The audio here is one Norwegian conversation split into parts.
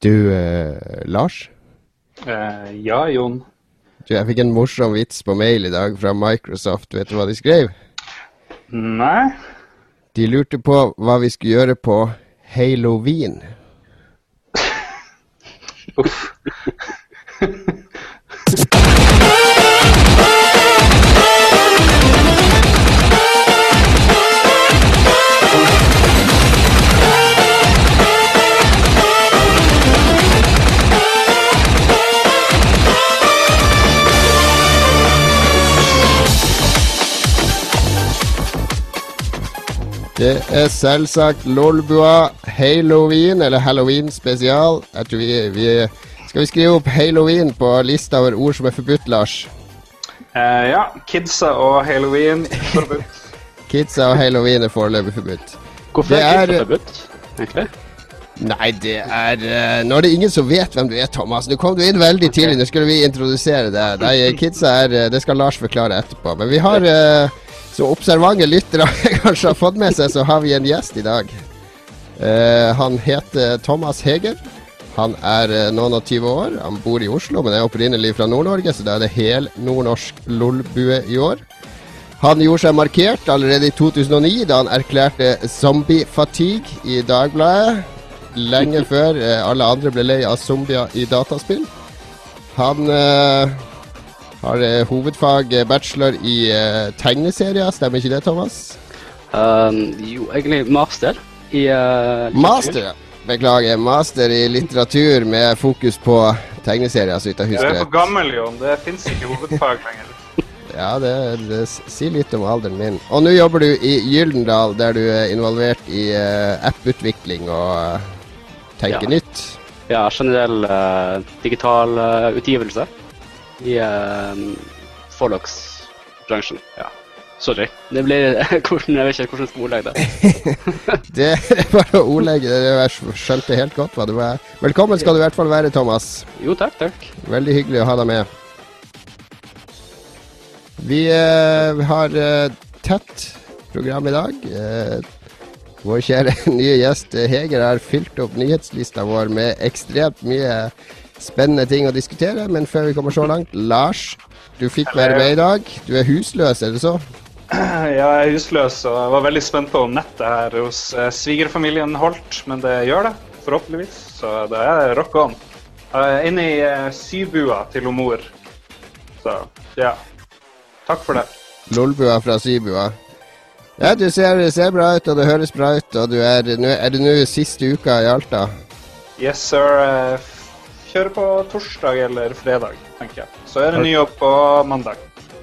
Du, eh, Lars? Eh, ja, Jon. Du, jeg fikk en morsom vits på mail i dag fra Microsoft. Vet du hva de skrev? Nei. De lurte på hva vi skulle gjøre på Halloween. Uff. Det er selvsagt Lolbua Halloween, eller Halloween spesial. Jeg tror vi, vi Skal vi skrive opp Halloween på lista over ord som er forbudt, Lars? Uh, ja, kidsa og halloween forbudt. Kidsa og Halloween er foreløpig forbudt. Hvorfor Det er kidsa forbudt, egentlig? Nei, det er uh, Nå er det ingen som vet hvem du er, Thomas. Nå kom du inn veldig tidlig. Nå skulle vi introdusere deg. Nei, kidsa er uh, Det skal Lars forklare etterpå. Men vi har eh, så observante lyttere kanskje har fått med seg, så har vi en gjest i dag. Eh, han heter Thomas Heger. Han er eh, noen og 20 år. Han bor i Oslo, men er opprinnelig fra Nord-Norge, så da er det hel nordnorsk lolbue i år. Han gjorde seg markert allerede i 2009, da han erklærte zombie-fatigue i Dagbladet. Lenge før eh, alle andre ble lei av zombier i dataspill. Han eh, har eh, hovedfag eh, bachelor i eh, tegneserier, stemmer ikke det, Thomas? Um, jo, egentlig master i uh. Master, ja. Beklager. Master i litteratur med fokus på tegneserier, så vidt jeg Du er for gammel, Jon. Det fins ikke hovedfag lenger. Ja, det, det sier litt om alderen min. Og nå jobber du i Gyldendal, der du er involvert i uh, apputvikling og uh, tenker Ja. nytt. Ja, generell uh, digital uh, utgivelse i uh, forlagsbransjen. Ja. Sorry. Det blir hvordan, Jeg vet ikke hvordan jeg skal ordlegge det. Det er bare å ordlegge det. Jeg skjønte helt godt hva det var. Velkommen skal du i hvert fall være, Thomas. Jo, takk, takk. Veldig hyggelig å ha deg med. Vi eh, har eh, tett program i dag. Eh, vår kjære nye gjest eh, Heger har fylt opp nyhetslista vår med ekstremt mye spennende ting å diskutere. Men før vi kommer så langt, Lars, du fikk være med i dag. Du er husløs, er det så? Jeg er husløs og jeg var veldig spent på om nettet her hos eh, svigerfamilien holdt, men det gjør det, forhåpentligvis. Så det er rock on. Jeg er inne i eh, sybua til mor. Så ja. Takk for det. Lolbua fra Sybua. Ja, du ser, ser bra ut, og det høres bra ut. Og du er, er du nå siste uka i Alta? Yes, sir. Eh, Kjører på torsdag eller fredag, tenker jeg. Så er det ny jobb på mandag.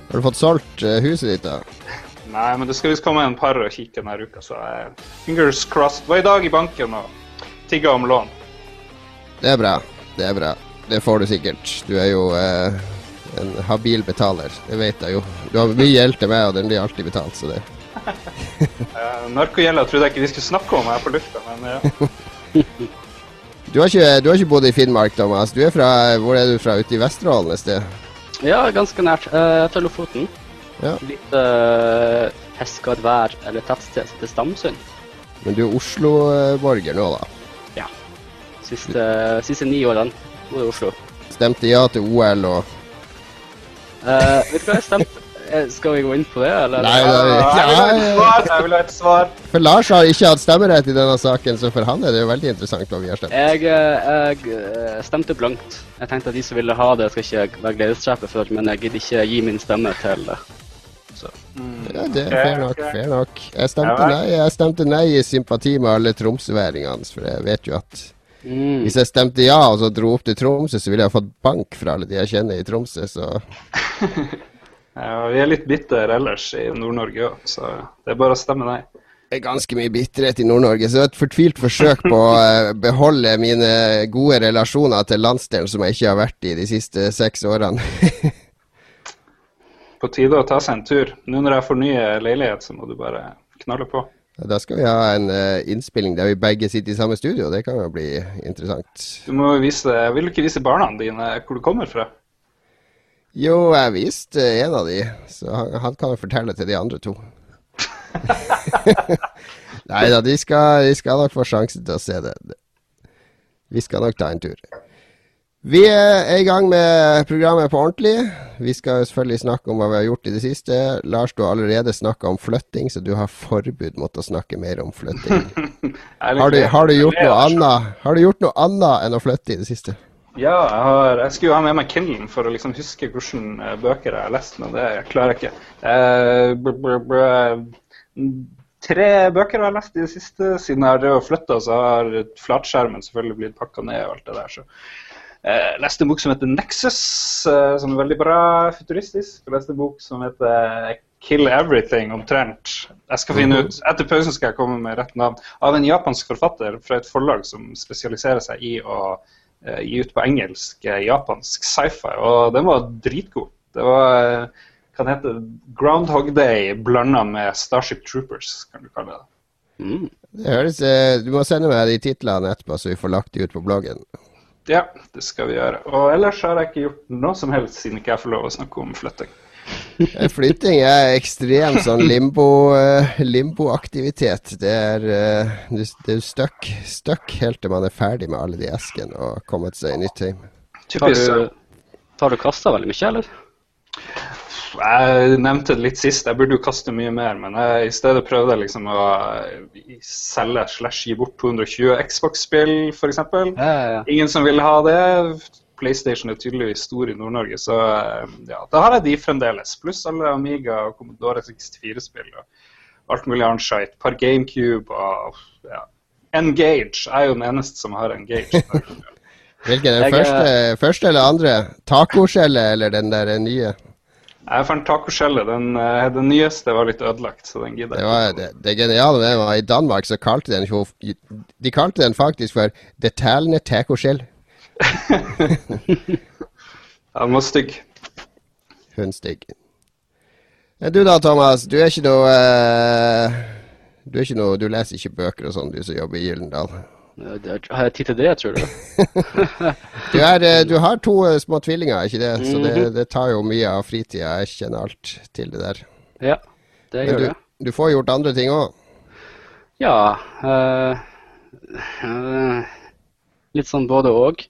Har du fått solgt eh, huset ditt, da? Nei, men det skal visst komme en par og kikke denne uka, så jeg, fingers crossed. Var i dag i banken og tigga om lån. Det er bra. Det er bra. Det får du sikkert. Du er jo eh, en habil betaler. Det vet jeg jo. Du har mye gjeld til meg, og den blir alltid betalt, så det Uh, Narkogjelda trodde jeg ikke vi skulle snakke om her på lufta, men ja. du har, ikke, du har ikke bodd i Finnmark, Thomas. Du er fra Hvor er du fra? Ute i Vesterålen et sted? Ja, ganske nært. Uh, fra Lofoten. Ja. Litt uh, Heskadvær, eller tettsted som heter Stamsund. Men du er Oslo-borger nå, da. Ja. Siste, siste ni årene bor i Oslo. Stemte ja til OL og Uh, vet du hva jeg stemte? Eh, Skal vi gå inn på det, eller? Nei, nei, nei, jeg vil ha et svar! Jeg vil ha et svar. For Lars har ikke hatt stemmerett i denne saken, så for han er det jo veldig interessant hva vi har stemt. Jeg, eh, jeg eh, stemte blankt. Jeg tenkte at de som ville ha det, skal ikke være gledessjefer for, men jeg gidder ikke gi min stemme til det. Ja, det er Ok, fair nok. ok. fair nok. Jeg stemte nei, jeg stemte nei i sympati med alle tromsøværingene, for jeg vet jo at Mm. Hvis jeg stemte ja og så dro opp til Tromsø, så ville jeg fått bank fra alle de jeg kjenner i Tromsø, så vi er litt bitter ellers i Nord-Norge òg, så det er bare å stemme nei. det er ganske mye bitterhet i Nord-Norge. Så det er et fortvilt forsøk på å eh, beholde mine gode relasjoner til landsdelen som jeg ikke har vært i de siste seks årene. På tide å ta seg en tur. Nå når jeg får ny leilighet, så må du bare knalle på. Da skal vi ha en uh, innspilling der vi begge sitter i samme studio. Det kan jo bli interessant. Du må vise, Vil du ikke vise barna dine hvor du kommer fra? Jo, jeg viste en av de, så han, han kan jo fortelle til de andre to. Nei da, de skal, de skal nok få sjansen til å se det. Vi skal nok ta en tur. Vi er i gang med programmet på ordentlig. Vi skal selvfølgelig snakke om hva vi har gjort i det siste. Lars, du har allerede snakka om flytting, så du har forbud mot å snakke mer om flytting. har, du, har, du, gjort noe annet Har du gjort noe annet enn å flytte i det siste? Ja, jeg, har, jeg skulle jo ha med meg Kindlen for å liksom huske hvilke bøker jeg har lest, men det klarer jeg ikke. Eh, br br br tre bøker jeg har lest i det siste. Siden jeg har flytta, så har flatskjermen selvfølgelig blitt pakka ned og alt det der. så jeg eh, leste en bok som heter Nexus, eh, som er veldig bra futuristisk. Jeg leste en bok som heter Kill Everything, omtrent. Jeg skal finne ut, Etter pausen skal jeg komme med rett navn. Av en japansk forfatter fra et forlag som spesialiserer seg i å gi ut på engelsk uh, japansk sci-fi. Og den var dritgod. Det var hva kan hete Groundhog Day blanda med Starship Troopers, kan du kalle det. Mm. det høres, du må sende meg de titlene etterpå, så vi får lagt de ut på bloggen. Ja, det skal vi gjøre. Og ellers har jeg ikke gjort noe som helst siden ikke jeg får lov å snakke om flytting. Eh, flytting er ekstrem sånn limbo-aktivitet. Uh, limbo det er, Du, det er stuck, stuck helt til man er ferdig med alle de eskene og kommet seg i nytt hjem. Har du, har du kasta veldig mye, eller? Jeg nevnte det litt sist, jeg burde jo kaste mye mer, men jeg, i stedet prøvde jeg liksom å selge slash gi bort 220 Xbox-spill, f.eks. Ja, ja, ja. Ingen som ville ha det. PlayStation er tydeligvis stor i Nord-Norge, så ja, da har jeg de fremdeles. Pluss alle Amiga og Commodore 64-spill og alt mulig annet skit. Par GameCube og ja. Engage er jo den eneste som har Engage. Hvilken? Den første, første eller andre? Tacoskjellet eller den der nye? Jeg fant tacoskjellet. Den, eh, den, nyeste var litt ødelagt, så den gidder jeg ikke. Det, det geniale med den var i Danmark så kalte den De kalte den faktisk for 'detaljene tacoskjell'. Den var stygg. Hun stygg. Du da, Thomas. Du er ikke noe uh, Du er ikke noe Du leser ikke bøker og sånn, du som jobber i Gyllendal? Har jeg tid til det, tror du? du, er, eh, du, har to eh, små tvillinger, ikke det? Så det, mhm. det tar jo mye av fritida. Jeg kjenner alt til det der. Ja, det gjør det. Du får gjort andre ting òg? Ja. Uh, uh, litt sånn både og.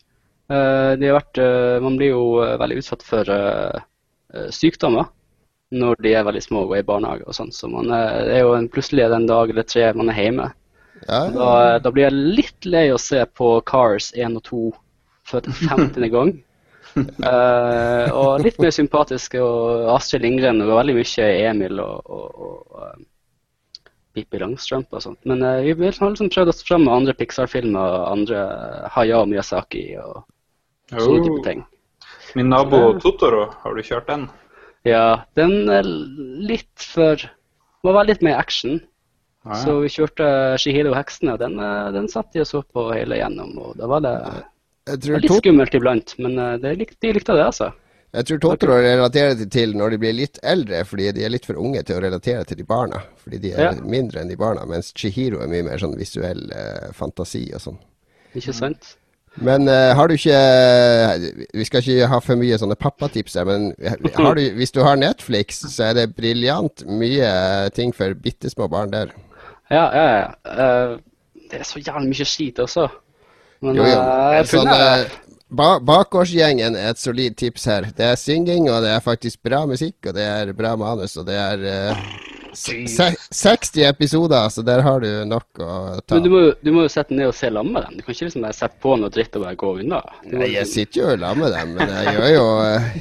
Uh, vært, man blir jo veldig utsatt for sykdommer når de er veldig små og er i barnehage og sånn. Så man, det er jo en, plutselig en dag eller tre man er hjemme. Ja, da, da, blir jeg litt lei å se på Cars 1 og 2 for 50. gang. uh, og litt mer sympatisk og Astrid Lindgren og veldig mye Emil og, og, og Pippi Langstrømpe og sånt. Men uh, vi har liksom prøvd oss fram med andre Pixar-filmer, andre Hayao Miyazaki og sånne oh. type ting. Min nabo Totoro, har du kjørt den? Ja, den er litt for Må være litt mer action. Ah, Så vi kjørte Shihiro Heksene, og den, eh, den satt de og så på hele gjennom. Og da var det, det litt skummelt iblant, men eh, det, de likte det, altså. Jeg tror Totoro relaterer det til når de blir litt eldre, fordi de er litt for unge til å relatere til de barna. Fordi de er ja. mindre enn de barna, mens Chihiro er mye mer sånn visuell eh, fantasi og sånn. Ikke sant? Men uh, har du ikke Vi skal ikke ha for mye sånne pappatips her, men du, hvis du har Netflix, så er det briljant mye ting for bitte små barn der. Ja, ja, ja. Uh, det er så jævlig mye skit også. Men jo, jo. Uh, sånn, uh, ba Bakgårdsgjengen er et solid tips her. Det er synging, og det er faktisk bra musikk, og det er bra manus, og det er uh, 60 episoder, så der har du nok å ta. Men du må, du må jo sette ned og se lam med dem. Du kan ikke liksom bare sette på noe dritt og bare gå unna. Nei, jeg sitter jo lam med dem, men jeg gjør jo uh,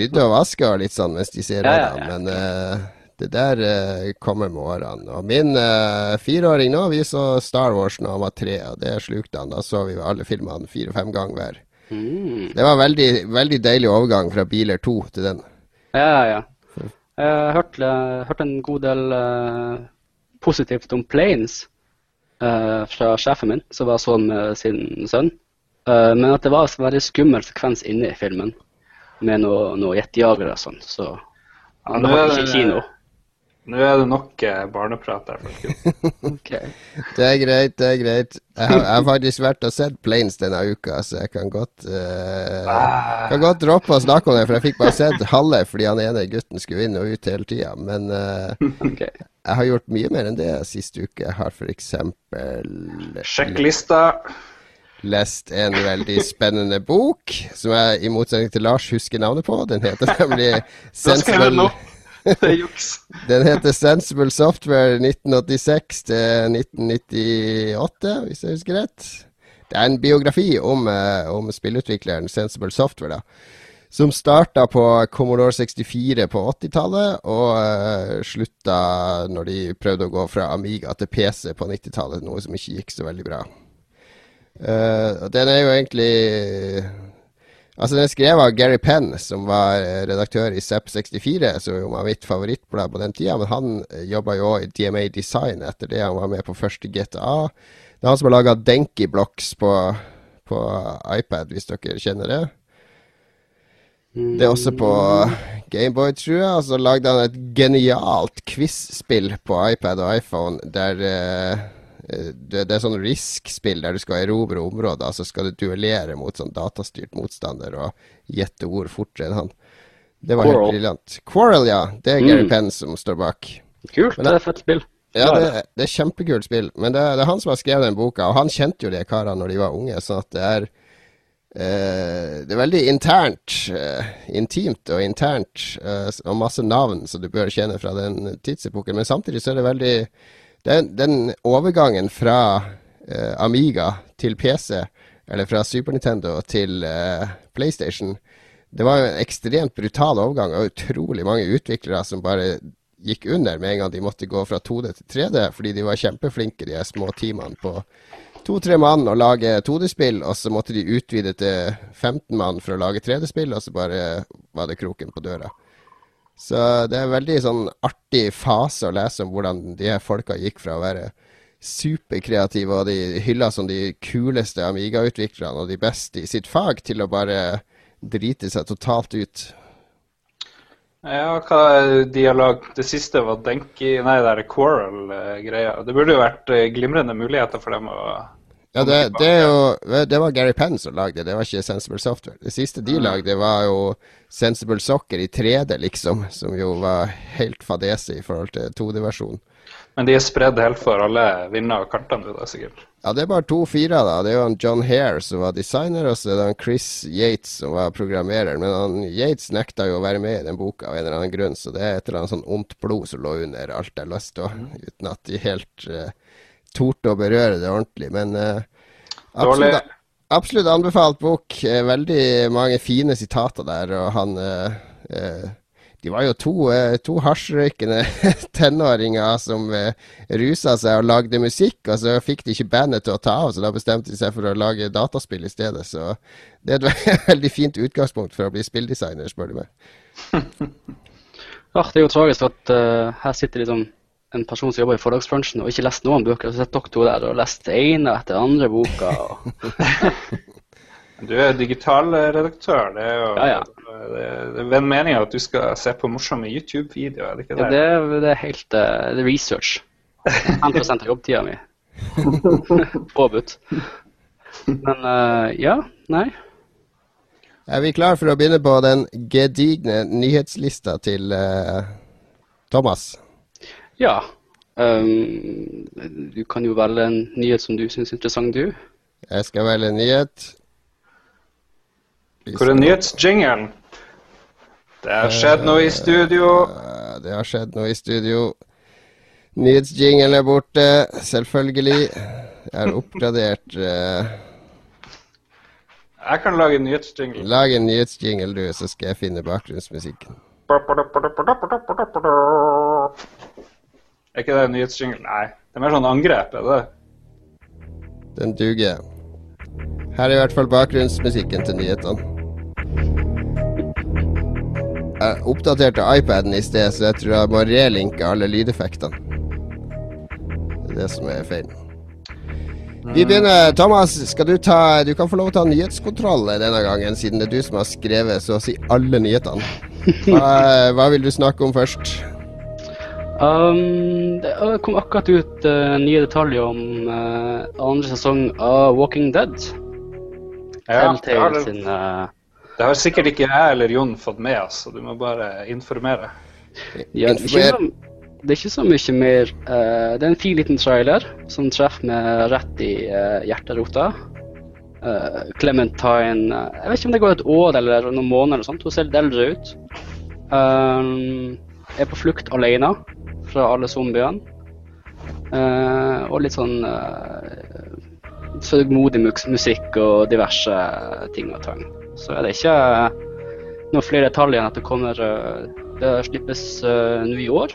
rydder og vasker litt sånn mens de ser ja, ja, ja. Men uh, det der uh, kommer med årene. Og min uh, fireåring nå, vi så Star Wars da han var tre, og det slukte han. Da så vi alle filmene fire-fem ganger hver. Mm. Det var veldig, veldig deilig overgang fra Biler 2 til den. Ja, ja. Jeg har hørt, uh, hørt en god del positivt om Planes fra sjefen min, som var sånn med sin sønn. men at det var en veldig skummel sekvens inne i filmen med noen noe jetjagere og sånn. Så han ja, var ikke kino. Nå er det nok eh, barneprat her, folkens. okay. Det er greit, det er greit. Jeg har, jeg har, faktisk vært og sett Planes denne uka, så jeg kan godt, uh, kan godt droppe å snakke om det. For jeg fikk bare sett halve fordi han ene gutten skulle inn og ut hele tida. Men uh, okay. jeg har gjort mye mer enn det sist uke. Jeg har f.eks. Sjekk lista. lest en veldig spennende bok, som jeg i motsetning til Lars husker navnet på. Den heter nemlig Sensible, Juks. den heter Sensible Software 1986 til 1998, hvis jeg husker rett. Det er en biografi om, eh, om spillutvikleren Sensible Software, da. Som starta på Commodore 64 på 80-tallet, og uh, slutta når de prøvde å gå fra Amiga til PC på 90-tallet, noe som ikke gikk så veldig bra. Uh, den er jo egentlig Altså, den er skrevet av Gary Penn, som var eh, redaktør i ZEP64, som jo var mitt favorittblad på den tida. Men han uh, jobba jo òg i DMA Design etter det. Han var med på første GTA. Det er han som har laga Denki Blocks på, på iPad, hvis dere kjenner det. Det er også på Gameboy, tror jeg. Og så lagde han et genialt quiz-spill på iPad og iPhone der eh, det, det er sånn Risk-spill der du skal erobre områder, så skal du duellere mot sånn datastyrt motstander og gjette ord fortere enn han. Det var helt Quarrel. briljant. Quarrel, ja. Det er Gary Mm. Penn som står bak. Kult. Det, Det er fett spill. Ja, det, det er kjempekult spill. Men det, det er han som har skrevet den boka, og han kjente jo de karene når de var unge, sånn at det er eh, Det er veldig internt, eh, intimt og internt, eh, og masse navn som du bør kjenne fra den tidsepoken. Men samtidig så er det veldig Den, den overgangen fra eh, Amiga til PC, eller fra Super Nintendo til eh, PlayStation, det var en ekstremt brutal overgang, og utrolig mange utviklere som bare gikk under med en gang de måtte gå fra 2D til 3D, fordi de var kjempeflinke, de små teamene på to-tre mann og lage 2D-spill, og så måtte de utvide til 15 mann for å lage 3D-spill, og så bare var det kroken på døra. Så det er en veldig sånn artig fase å lese om hvordan de her folka gikk fra å være superkreative og de hylla som de kuleste Amiga-utviklerne og de beste i sitt fag, til å bare drite seg totalt ut. Ja, hva er dialog? Det siste var Denki Nei, det er Quarrel-greia. Det burde jo vært eh, glimrende muligheter for dem å Ja, det, det, er jo, det var Gary Penn som lagde det, det var ikke Sensible Software. Det siste de lagde, var jo Sensible Soccer i 3D, liksom, som jo var helt fadese i forhold til 2D-versjonen. Men de er spredd helt for alle vinder og kantene, da, sikkert. Ja, det er bare to-fire, da. Det er jo John Hare som var designer, og så er det han Chris Yates som var programmerer. Men han Yates nekta jo å være med i den boka av en eller annen grunn, så det er et eller annet sånn ondt blod som lå under alt jeg leste, og, uten at de helt uh, torde å berøre det ordentlig. Men eh, absolutt, absolutt anbefalt bok. Eh, veldig mange fine sitater der, og han eh, De var jo to, to hasjrøykende tenåringer som rusa seg og lagde musikk, og så fikk de ikke bandet til å ta av, så da bestemte de seg for å lage dataspill i stedet. Så det er et veldig fint utgangspunkt for å bli spilldesigner, spør du meg. Ah, det er jo tragisk at uh, her sitter liksom en person som jobber i forlagsbransjen og ikke lest noen bøker. Så sitter dere to der og lest det ene etter andre boka. Og... Du er digitalredaktør. Det er jo Ja, ja. Det, det er vel meninga at du skal se på morsomme YouTube-videoer, er det ikke Ja, det? det, er- det er helt uh, det er research. 5% av jobbtida mi. Påbudt. Men uh, ja, nei. Er vi klar for å begynne på den gedigne nyhetslista til uh, Thomas? Ja. Um, du kan jo velge en nyhet som du syns er interessant, du. Jeg skal velge en nyhet. Vi Hvor er nyhetsjingelen? Det har skjedd noe i studio. Eh, Det har skjedd noe i studio. Nyhetsjingelen er borte, selvfølgelig. Jeg har oppgradert eh, Jeg kan lage en nyhetsjingle. Lag en nyhetsjingle, du, så skal jeg finne bakgrunnsmusikken. Er ikke det nyhetsjingle? Nei. Det er mer sånn angrep, er det det? Den duger. Her er i hvert fall bakgrunnsmusikken til nyhetene. Jeg oppdaterte iPaden i sted, så jeg tror jeg må relinke alle lydeffektene. Det er det som er feil. Vi begynner. Thomas, skal du ta Du kan få lov å ta nyhetskontroll denne gangen, siden det er du som har skrevet så å si alle nyhetene. Hva, hva vil du snakke om først? Um, det kom akkurat ut uh, nye detaljer om uh, andre sesong av Walking Dead. Ja, det har, sin uh, det har sikkert ikke jeg eller Jon fått med oss, så du må bare informere. ja, det, er ikke så, det er ikke så mye mer Det er en fin liten trailer som treffer meg rett i hjerterota. Clementine Jeg vet ikke om det går et år eller noen måneder, eller sånt. hun ser litt eldre ut. Um, er på flukt alene fra alle zombiene. Uh, og litt sånn uh, sørgmodig musikk og diverse ting og tang. Så er det ikke noen flere detaljer enn at det kommer Det slippes nå i år,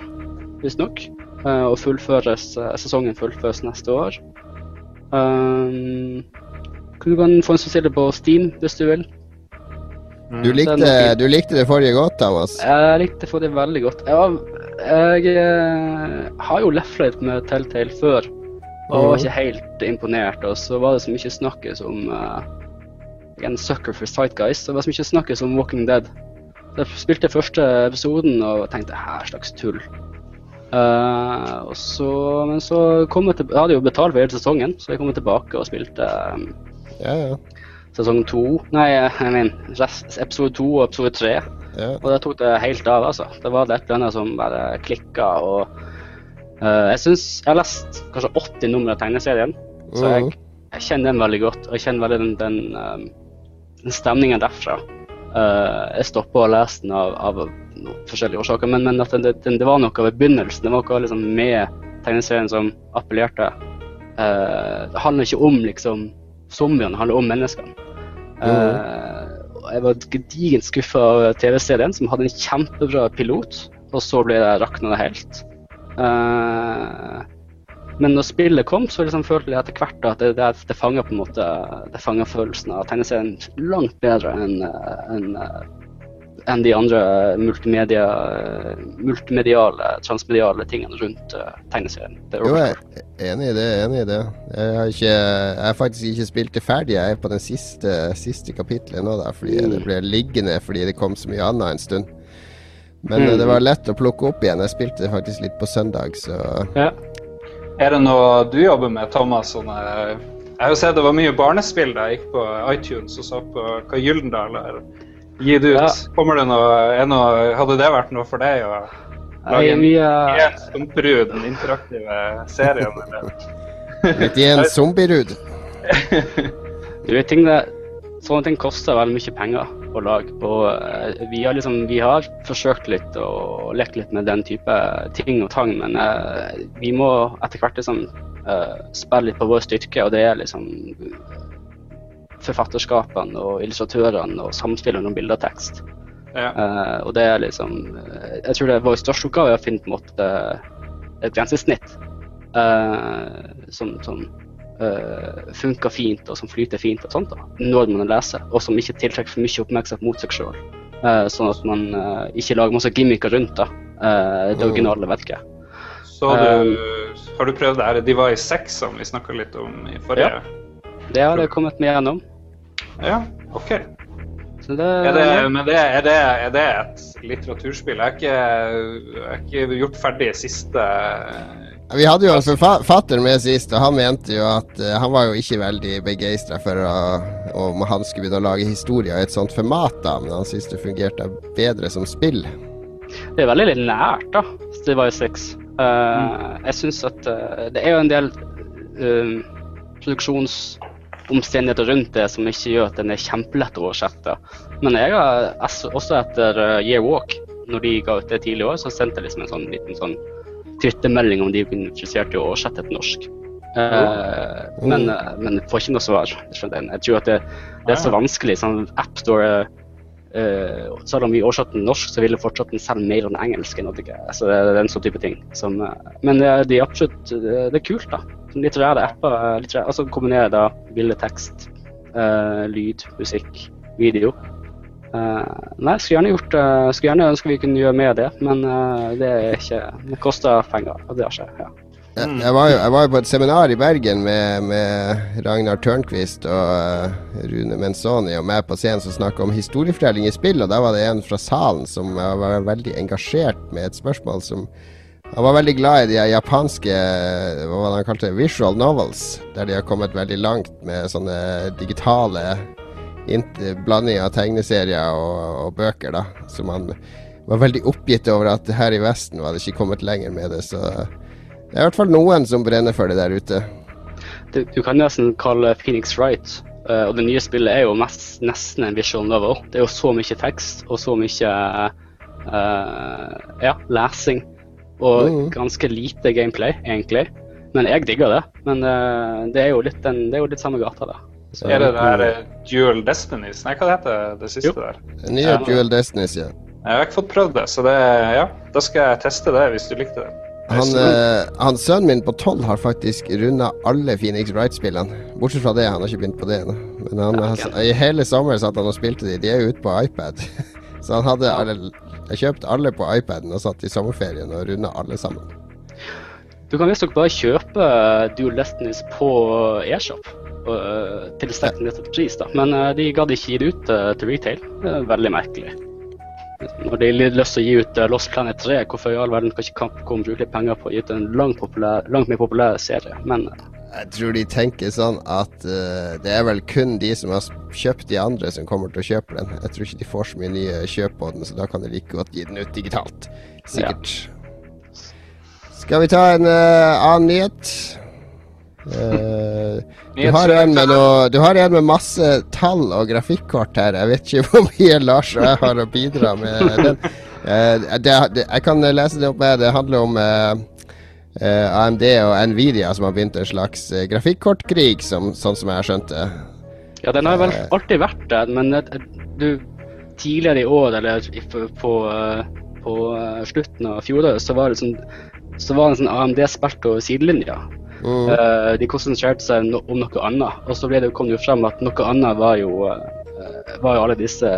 visstnok. og fullføres, sesongen fullføres neste år. Um, du kan få en spesiell på Steam hvis du vil. Du likte, du likte, det forrige godt, Thomas? Jeg likte det forrige veldig godt. Jeg, jeg eh, har jo leflet med Telltale før, og var ikke helt imponert. Og så var det så mye snakkes om uh, er en sucker for Sightguys, det var så mye snakkes om Walking Dead. Så jeg spilte første episoden og tenkte her slags tull. Uh, så, men så kom jeg til Jeg hadde jo betalt for hele sesongen, så jeg kom tilbake og spilte um, ja, ja. Sesong to Nei, jeg mener episode to og episode tre. Ja. Og det tok det helt av, altså. Det var et eller annet som bare klikka. Og uh, jeg syns Jeg har lest kanskje 80 nummer av tegneserien, så jeg, mm. jeg, kjenner den veldig godt. Og jeg kjenner veldig den, den, um, den stemningen derfra. Uh, jeg stoppa å lese den av, av forskjellige årsaker, men, men den, den, det var noe ved begynnelsen. Det var noe liksom med tegneserien som appellerte. Uh, det handler ikke om liksom zombiene handler om menneskene. Uh, jeg var gedigent skuffa av TV-serien, som hadde en kjempebra pilot, og så ble det rakna det helt. Uh, men når spillet kom, så liksom følte jeg etter hvert at det, det, det fanger følelsen av tegneserien langt bedre enn en, enn de andre multimedia, multimediale, transmediale tingene rundt uh, tegneserien. Jo, jeg er enig i det. enig i det. Jeg har, ikke, jeg har faktisk ikke spilt det ferdig. Jeg er på den siste, siste kapitlet nå, da, fordi mm. det ble liggende fordi det kom så mye annet en stund. Men mm. det var lett å plukke opp igjen. Jeg spilte det faktisk litt på søndag, så ja. Er det noe du jobber med, Thomas? Sånne, jeg har jo sett det var mye barnespill da jeg gikk på iTunes og så på hva Gyldendal har det ut. Ja. Kommer det noe, noe, Hadde det vært noe for deg å lage en uh... zombierud, den interaktive serien? Litt i en zombierud? du vet ting det, Sånne ting koster veldig mye penger å lage. Og uh, vi, har liksom, vi har forsøkt litt å leke litt med den type ting og tang, men uh, vi må etter hvert liksom spille litt på vår styrke, og det er liksom forfatterskapene og illustratørene og samspillet mellom bilde og tekst. Ja. Uh, og det er liksom eh, Jeg tror det vår største oppgave å finne på en måte et grensesnitt uh, som, som uh, funker fint og som flyter fint og sånt da, når man leser, og som ikke tiltrekker for mye oppmerksomhet mot seg sjøl. Sånn at man ikke lager masse gimmicker rundt da, det originale verket. Så du, har du prøvd det her Device 6 som vi snakka litt om i forrige? Ja. Det har jeg kommet meg gjennom. Ja, OK. Det, er, det, men det, er, det, er, det, et litteraturspill? Jeg har ikke, ikke gjort ferdig siste Vi hadde jo en forfatter med sist, og han mente jo at uh, han var jo ikke veldig begeistra for å, om han skulle begynne å lage historier i et sånt format, da, men han syntes det fungerte bedre som spill. Det er veldig litt nært, da. Steve 6. Uh, mm. Jeg syns at uh, det er jo en del produksjons omstendigheter rundt det som ikke gjør at den er kjempelett å oversette. Men jeg har også etter uh, Year Walk, når de ga ut det tidlig i år, så sendte jeg liksom en sånn liten sånn twittermelding om de kunne interessert i å oversette til norsk. Uh, mm. men, uh, men får ikke noe svar. Jeg tror at det, det er så vanskelig. Sånn AppStore uh, Selv om vi oversatte den norsk, så ville fortsatt den selge mer enn engelsk. Altså, det er en sånn type ting. Som, uh, men det, er absolutt, det, det er kult, da litterære apper. Eh, litterære, altså kombinere da bilde, tekst, uh, lyd, musikk, video. Uh, nei, skulle gjerne gjort uh, Skulle gjerne ønske vi kunne gjøre mer av det, men uh, det er ikke Det koster penger, og det har skjedd. Ja. Jeg, jeg, var jo, jeg, var jo, på et seminar i Bergen med, med Ragnar Tørnquist og Rune Menzoni og meg på scenen som snakka om historiefortelling i spill, og da var det en fra salen som var veldig engasjert med et spørsmål som han var veldig glad i de japanske hva han kalte visual novels, der de har kommet veldig langt med sånne digitale blandinger av tegneserier og, og, bøker. da, Som han var veldig oppgitt over at her i Vesten var det ikke kommet lenger med det. Så det er i hvert fall noen som brenner for det der ute. Du, du kan nesten kalle Phoenix Wright Eh, og det nye spillet er jo mest, nesten en visual novel. Det er jo så mye tekst og så mye uh, ja, lesing. Og Mhm. ganske lite gameplay, egentlig. Men jeg digger det. Men uh, det, er jo litt den, det er jo litt samme gata, da. Så, Er det der eh, Dual Destinies? Nei, hva det heter det siste Jo. der? Nye Ja. Dual Destinies, ja. Jeg har ikke fått prøvd det, så det, ja, da skal jeg teste det hvis du likte det. Han, eh, han Sønnen min på tolv har faktisk runda alle Phoenix Wright-spillene. Bortsett fra det, han har ikke begynt på det ennå. Men han, okay. har- i hele sommer satt han og spilte de. De er jo ute på iPad. Så han hadde alle Jeg kjøpte alle på iPaden og satt i sommerferien og runda alle sammen. Du kan visstnok bare kjøpe Dual Destinies på eShop uh, til sterkt nedsatt pris, da. Men eh, de gadd ikke gi det ut eh, til retail. Det er veldig merkelig. Når de har lyst til å gi ut eh, Lost Planet 3, hvorfor i all verden kan ikke Capcom bruke penger på å gi ut en langt, populær, langt mer populær serie? Men eh, Jeg tror de tenker sånn at uh, det er vel kun de som har kjøpt de andre, som kommer til å kjøpe den. Jeg tror ikke de får så mye nye kjøp på den, så da kan de like godt gi den ut digitalt. Sikkert. Skal vi ta en uh, annen nyhet? Uh, du, har noe, du har en med masse tall og grafikkort her. Jeg vet ikke hvor mye Lars og jeg har å bidra med den. Det, det, jeg kan lese det opp med. Det handler om AMD og Nvidia som har begynt en slags eh, grafikkortkrig, som, sånn som jeg har skjønt det. ja, den har vel alltid vært der. Men eh, du, tidligere i år, eller på, på, eh, eh, slutten av fjoråret, så var det sånn så var det en sånn AMD spilt over sidelinja. Mm. Uh, de konsentrerte seg no om noe annet. Og så det, kom det jo frem at noe annet var jo, uh, var jo alle disse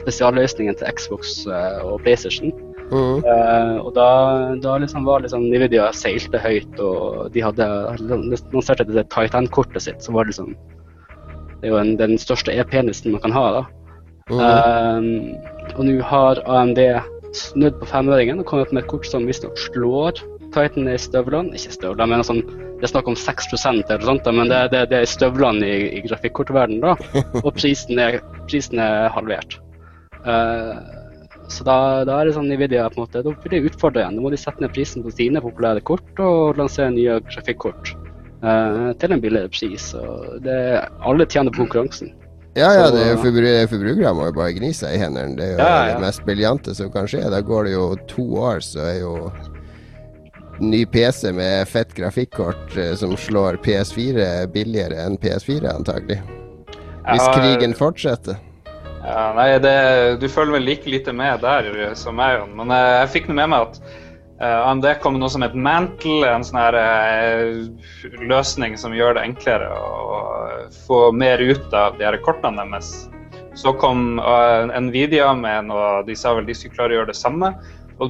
spesialløsningene til Xbox uh, og PlayStation. Mm. Eh, og da, da liksom var liksom Nvidia seilte høyt, og de hadde lansert det Titan-kortet sitt, som var liksom Det er jo en, den største e-penisen man kan ha, da. Mm. Uh, og nå har AMD snudd på femøringen og kommet med et kort som visstnok slår Titan i støvlene. Ikke støvlene, men sånn, det er snakk om 6% eller sånt, men det, det, det er støvlene i, i grafikkortverdenen, da. Og prisen er, prisen er halvert. Eh, så da, da er det sånn Nvidia på en måte, da blir det utfordra igjen. Da må de sette ned prisen på sine populære kort og lansere nye grafikkort uh, til en billigere pris. Og det, alle tjener på konkurransen. Ja, ja, det er forbru forbrukere må jo bare gni seg i hendene. Det er jo Ja, ja. det mest briljante som kan skje. Da går det jo to år, så er jo ny PC med fett grafikkort eh, som slår PS4 billigere enn PS4, antagelig. Hvis krigen fortsetter. Ja, nei, det, du følger vel like lite med der som meg, Jon. Men jeg, jeg fikk nå med meg at uh, AMD kom med noe som het Mantle, en sånn her uh, løsning som gjør det enklere å få mer ut av de her kortene deres. Så kom uh, Nvidia med noe De sa vel de skulle klare å gjøre det samme.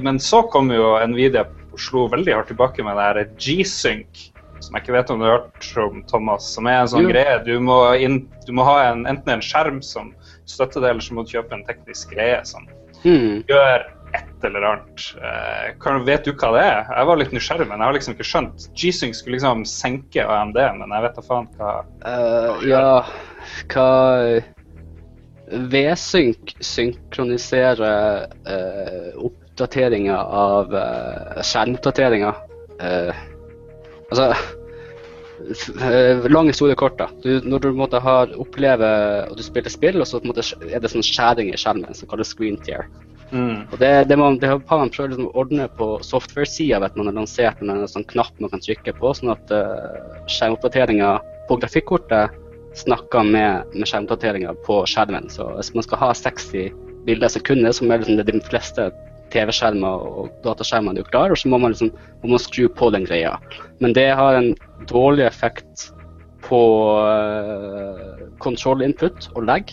Men så kom jo Nvidia og slo veldig hardt tilbake med det her G-Sync. Som jeg ikke vet om du har hørt om, Thomas. Som er en sånn Jo. greie. Du må, inn, du må ha en, enten en skjerm som støtter det, eller så må du kjøpe en teknisk greie som mm. gjør et eller annet. Eh, kan, vet du hva det er? Jeg var litt nysgjerrig, men jeg har liksom ikke skjønt. G-Sync skulle liksom senke AMD, men jeg vet da faen hva uh, ja, hva V-Sync synkroniserer uh, oppdateringer av uh, skjermoppdateringer. Eh, altså f- store kort, da. Du, når du måtte ha, opplever og du spiller spill, og så måte er det sånn skjæring i skjermen som kalles screen tear. mm. Og det, det, man, det har man prøvd liksom å ordne på software-sida man har lansert en sånn knapp man kan trykke på, sånn at uh, skjermoppdateringa på grafikkortet snakker med, med skjermoppdateringa på skjermen. Så hvis man skal ha 60 bilder i sekundet, som er liksom det de fleste TV-skjermer og dataskjermer du klarer, så må man, liksom, må man skru på den greia. Men det har en dårlig effekt på uh, control input og lag.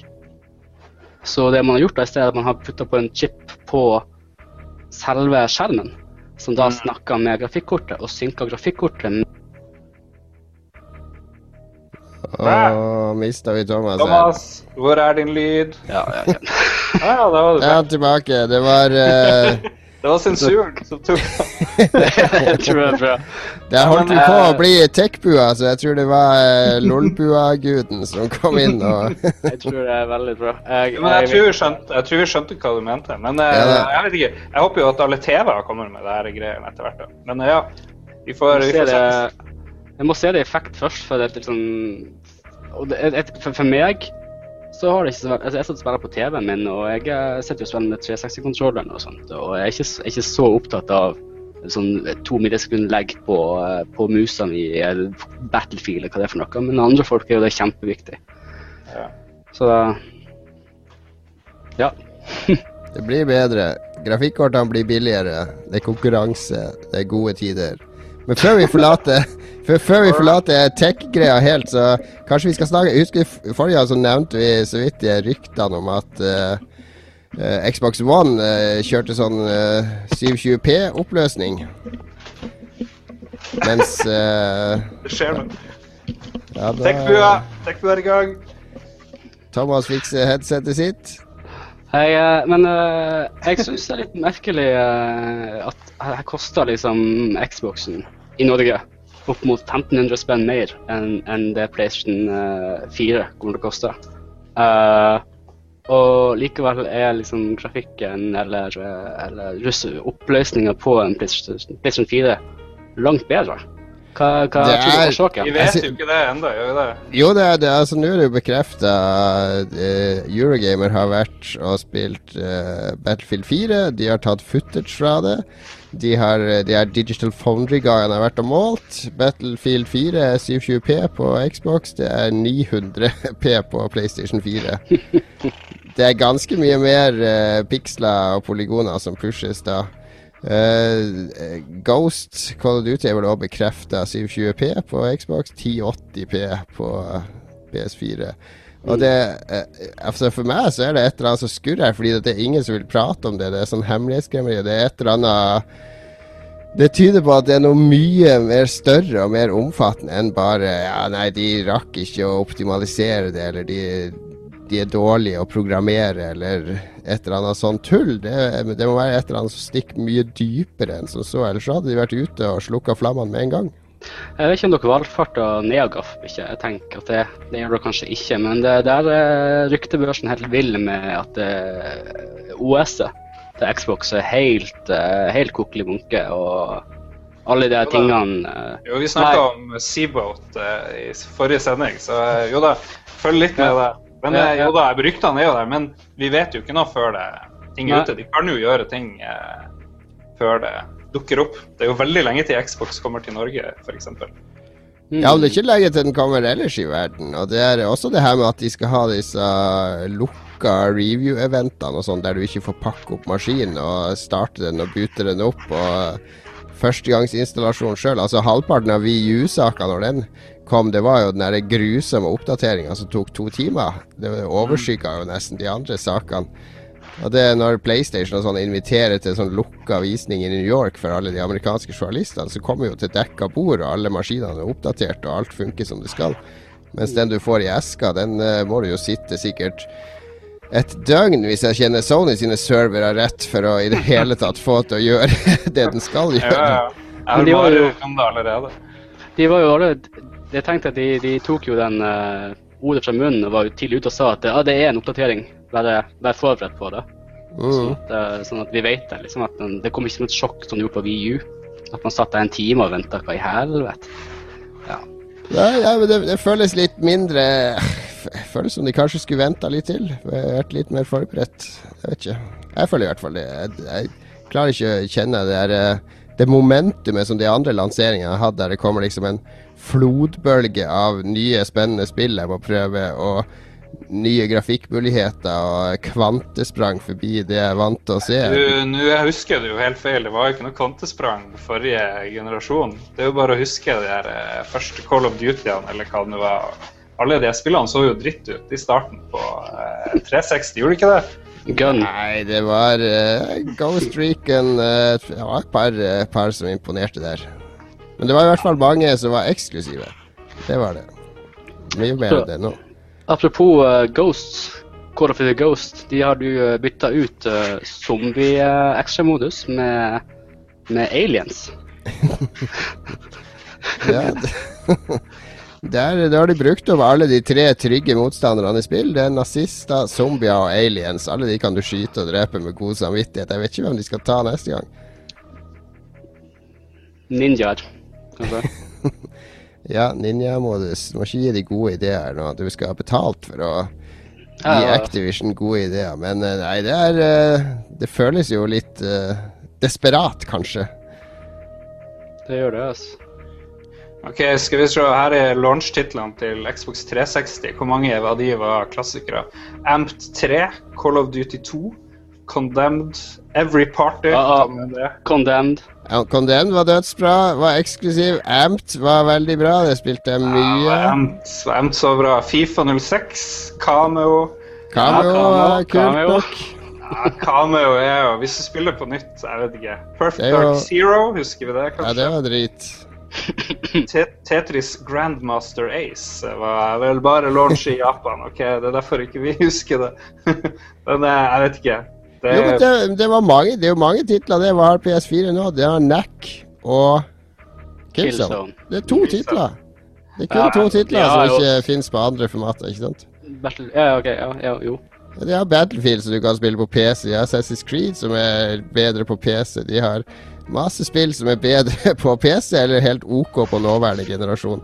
Så det man har gjort da, i stedet er at man har putta på en chip på selve skjermen, som da Mm. snakker med grafikkortet og synker grafikkortet. Å, mista vi Thomas her. Thomas, hvor er din lyd? Ja, ja, ja. Ja, ja, da var det Ja, tilbake. Det var uh... Det var sensuren som tok Det tror jeg. er bra. Det holdt men, på å eh, bli tech-bua, så jeg tror det var eh, Lolbua-guden som kom inn og Jeg tror det er veldig bra. Jeg, Men jeg tror, vi skjønte, jeg tror vi skjønte hva du mente. Men Ja, jeg vet ikke. Jeg håper jo at alle TV-er kommer med det her greiene etter hvert. Men ja, vi får, vi får se det, jeg må se det i effekt først, for det er liksom og det, et, for, for meg så har det ikke så veldig altså Jeg sitter og spiller på TV-en min, og jeg eh, sitter jo og spiller med 360-kontrolleren og sånt. Og jeg er ikke, er ikke så opptatt av sånn to millisekunder legg på, eh, på musa mi eller Battlefield eller hva det er for noe, men andre folk er jo det kjempeviktig. Ja. Så da Ja. Det blir bedre. Grafikkortene blir billigere. Det er konkurranse. Det er gode tider. Men før vi forlater før, før vi forlater tech-greia helt, så kanskje vi skal snakke husker forrige gang så nevnte vi så vidt de ryktene om at uh, eh, Xbox One uh, kjørte sånn 720P-oppløsning. Mens Det skjer men. ja, da- Tekbua! Er i gang. Thomas fikser headsetet sitt. Hei, men eh, jeg syns det er litt merkelig at her koster liksom Xboxen i Norge opp mot 1500 spenn mer enn en det PlayStation eh, 4 kommer til å koste. Uh, og likevel er liksom grafikken eller, eh, eller oppløsninga på en PlayStation, PlayStation 4 langt bedre. Hva, hva Det er- er Vi vet jo ikke det ennå, gjør vi det? Jo, det er det. Altså, nå er det jo bekrefta. Eurogamer har vært og spilt uh, Battlefield 4. De har tatt footage fra det. De har, de her Digital Foundry-guyene har vært og målt. Battlefield 4 er 720P på Xbox. Det er 900P på PlayStation 4. Det er ganske mye mer uh, piksler og polygoner som pushes da. Uh, Ghost Call of Duty er vel også bekrefta 720P på Xbox, 1080P på eh, PS4. Og det eh, altså For meg så er det et eller annet som skurrer fordi det er ingen som vil prate om det. Det er sånn hemmelighetskremmeri. Det er et eller annet det tyder på at det er noe mye mer større og mer omfattende enn bare Ja, nei, de rakk ikke å optimalisere det, eller de, de er dårlige å programmere, eller et eller annet sånt tull. Det, det må være et eller annet som stikker mye dypere enn som så. Ellers hadde de vært ute og slukka flammene med en gang. Jeg vet ikke om dere valgfarter Neagaf. Ikke? Jeg tenker at det, det gjør dere kanskje ikke. Men det, der er ryktebørsen helt vill med at eh, OS-et til Xbox er helt, uh, helt kokkelig bunke. Og alle de tingene eh, Jo, vi snakka om Seaboat eh, i forrige sending, så eh, jo da, følg litt med det. Men eh, jo da, ryktene er jo der, men vi vet jo ikke noe før det ting er ute. De kan jo gjøre ting eh, før det dukker opp. Det er jo veldig lenge til Xbox kommer til Norge, f.eks. mm. Ja, men det er ikke lenge til den kommer ellers i verden. Og det er også det her med at de skal ha disse lukka review-eventene og sånn, der du ikke får pakke opp maskinen og starte den og bute den opp. og Førstegangsinstallasjon sjøl. Altså halvparten av VU-saka når den kom, det var jo den grusomme oppdateringa som tok to timer. Det overskygga jo nesten de andre sakene. Og det er når PlayStation og sånn inviterer til sånn lukka visning i New York for alle de amerikanske journalistene, så kommer jo til dekka bord, og alle maskinene er oppdatert, og alt funker som det skal. Mens den du får i eska, den uh, må du jo sitte sikkert et døgn, hvis jeg kjenner Sony sine servere rett, for å i det hele tatt få til å gjøre det den skal Ja, gjøre. ja. Jeg Men har de var bare jo- om det allerede. De var jo alle Jeg tenkte at de, de tok jo den eh, ordet fra munnen og var jo tidlig ute og sa at ja, det er en oppdatering. Bare vær forberedt på det. Mm. At, eh, sånn at vi vet det. liksom at den, Det kom ikke som et sjokk som det gjorde på VU. At man satt der en time og venta. Hva i helvete? Ja, Nei, ja, men det, det føles litt mindre føles som de kanskje skulle venta litt til. Vært litt mer forberedt. Jeg vet ikke. Jeg føler i hvert fall det. Jeg, jeg klarer ikke å kjenne det der eh, det momentumet som de andre lanseringene har hatt, der det kommer liksom en flodbølge av nye, spennende spill jeg må prøve, og nye grafikkmuligheter og kvantesprang forbi det jeg er vant til å se. Du, nu, jeg husker det jo helt feil. Det var jo ikke noe kvantesprang forrige generasjon. Det er jo bare å huske de der eh, første Call of Duty-ene, eller hva det var. Alle de spillene så jo dritt ut i starten på eh, 360, gjorde de ikke det? Gun. Nei, det var uh, Ghost Recon uh, Det var et par, uh, par som imponerte der. Men det var i hvert fall mange som var eksklusive. Det var det. Mye mer enn det nå. Apropos uh, Ghosts. Call of Duty Ghost. De har du uh, bytta ut uh, zombie-ekstramodus med, med aliens. Ja, det, der, der, har de brukt opp alle de tre trygge motstanderne i spill. Det er nazister, zombier og aliens. Alle de kan du skyte og drepe med god samvittighet. Jeg vet ikke hvem de skal ta neste gang. Ninjaer. kanskje. Ja, ninja-modus. Du må ikke gi de gode ideer nå. Du skal ha betalt for å gi Activision gode ideer. Men eh, nei, det er eh, Det føles jo litt uh, desperat, kanskje. Det gjør det, altså. Ok, skal vi se. Her er launch-titlene til Xbox 360. Hvor mange av de var klassikere? Amped 3, Call of Duty 2, Condemned, Every Party Ja, ja. med det. Condemned. Ja, Condemned var dødsbra. Var eksklusiv. Amped var veldig bra. Det spilte jeg mye. Ja, Amped, Amped så bra. Fifa 06, Cameo. Cameo Ja, var Cameo, kult nok. Ja, Cameo er jo Hvis du spiller på nytt, jeg vet ikke. Perfect er Dark Zero, husker vi det kanskje? Ja, det var drit. Te Tetris Grandmaster Ace var vel bare launch i Japan, ok? Det er derfor ikke vi husker det. Men eh, jeg vet ikke. Det, Jo, det, det var mange Det er jo mange titler. Det var PS4 nå. Det har NAC og Killzone. Killzone. Det er to Killzone. titler. Det er kun Ja, to titler ja, som ikke fins på andre formater, ikke sant? Battle... Ja, ok. Ja, ja, jo. De har Battlefield som du kan spille på PC. De har Assassin's Creed som er bedre på PC. De har masse spill som er bedre på PC, eller helt OK på nåværende generasjon.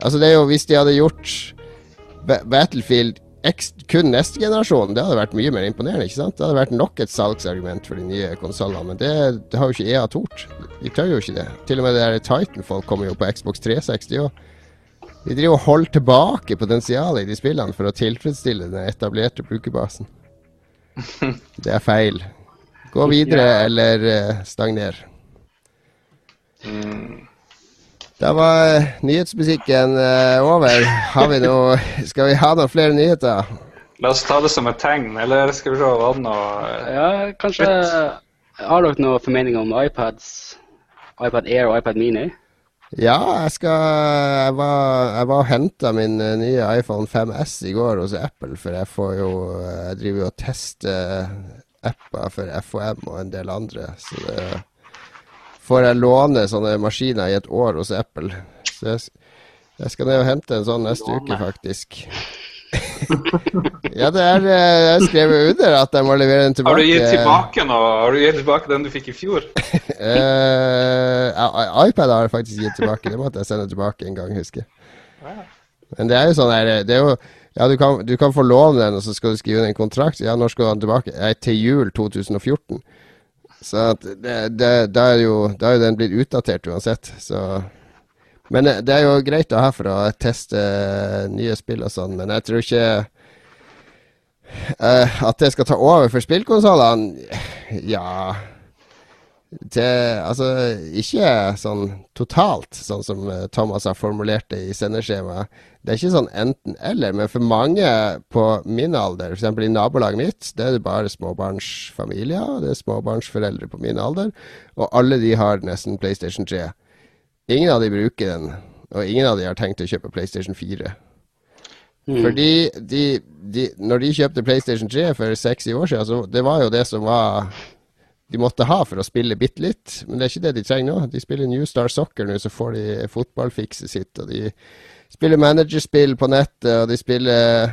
Altså det er jo Hvis de hadde gjort Battlefield X kun neste generasjon, det hadde vært mye mer imponerende. ikke sant? Det hadde vært nok et salgsargument for de nye konsollene, men det, det har jo ikke EA tort. De tør jo ikke det. Til og med det der Titanfall kommer jo på Xbox 360 òg. De driver og holder tilbake potensialet i de spillene for å tilfredsstille den etablerte brukerbasen. Det er feil. Gå videre Ja. eller eh, stagner. mm, Da var eh, nyhetsmusikken eh, over. Har vi noe Skal vi ha noen flere nyheter? la oss ta det som et tegn, eller skal vi se hva det nå Ja, kanskje Har dere noen formening om iPads? iPad Air og iPad Mini? Ja, jeg skal Jeg var, jeg var og henta min nye iPhone 5S i går hos Apple, for jeg får jo Jeg driver jo og tester apper for FHM og en del andre, så det får jeg låne sånne maskiner i et år hos Apple. Så jeg, jeg skal ned og hente en sånn neste uke, faktisk. ja, det er eh, Jeg skrev under at jeg må levere den tilbake. Har du gitt tilbake nå? Har du gitt tilbake den du fikk i fjor? uh, iPad har jeg faktisk gitt tilbake. Det måtte jeg sende tilbake en gang, husker jeg. Men det er jo sånn her Det er jo Ja, du kan, du kan få låne den, og så skal du skrive en kontrakt. Ja, når skal du ha den tilbake? Nei, til jul 2014. Så da er jo Da er den blitt utdatert uansett, så Men det, det er jo greit å ha for å teste nye spill og sånn, men jeg tror ikke uh, at det skal ta over for spillkonsollene. Ja til, altså, ikke sånn totalt, sånn som eh, Thomas har formulert det i sendeskjemaet. Det er ikke sånn enten-eller, men for mange på min alder, f.eks. i nabolaget mitt, det er det bare småbarnsfamilier, det er småbarnsforeldre på min alder, og alle de har nesten PlayStation 3. Ingen av de bruker den, og ingen av de har tenkt å kjøpe PlayStation 4. Mm. Fordi de, de, når de kjøpte PlayStation 3 for seks-syv år siden, så det var jo det som var de måtte ha for å spille bitte litt. Men det er ikke det de trenger nå. De spiller New Star Soccer nå, så får de fotballfikset sitt. Og de spiller managerspill på nettet, og de spiller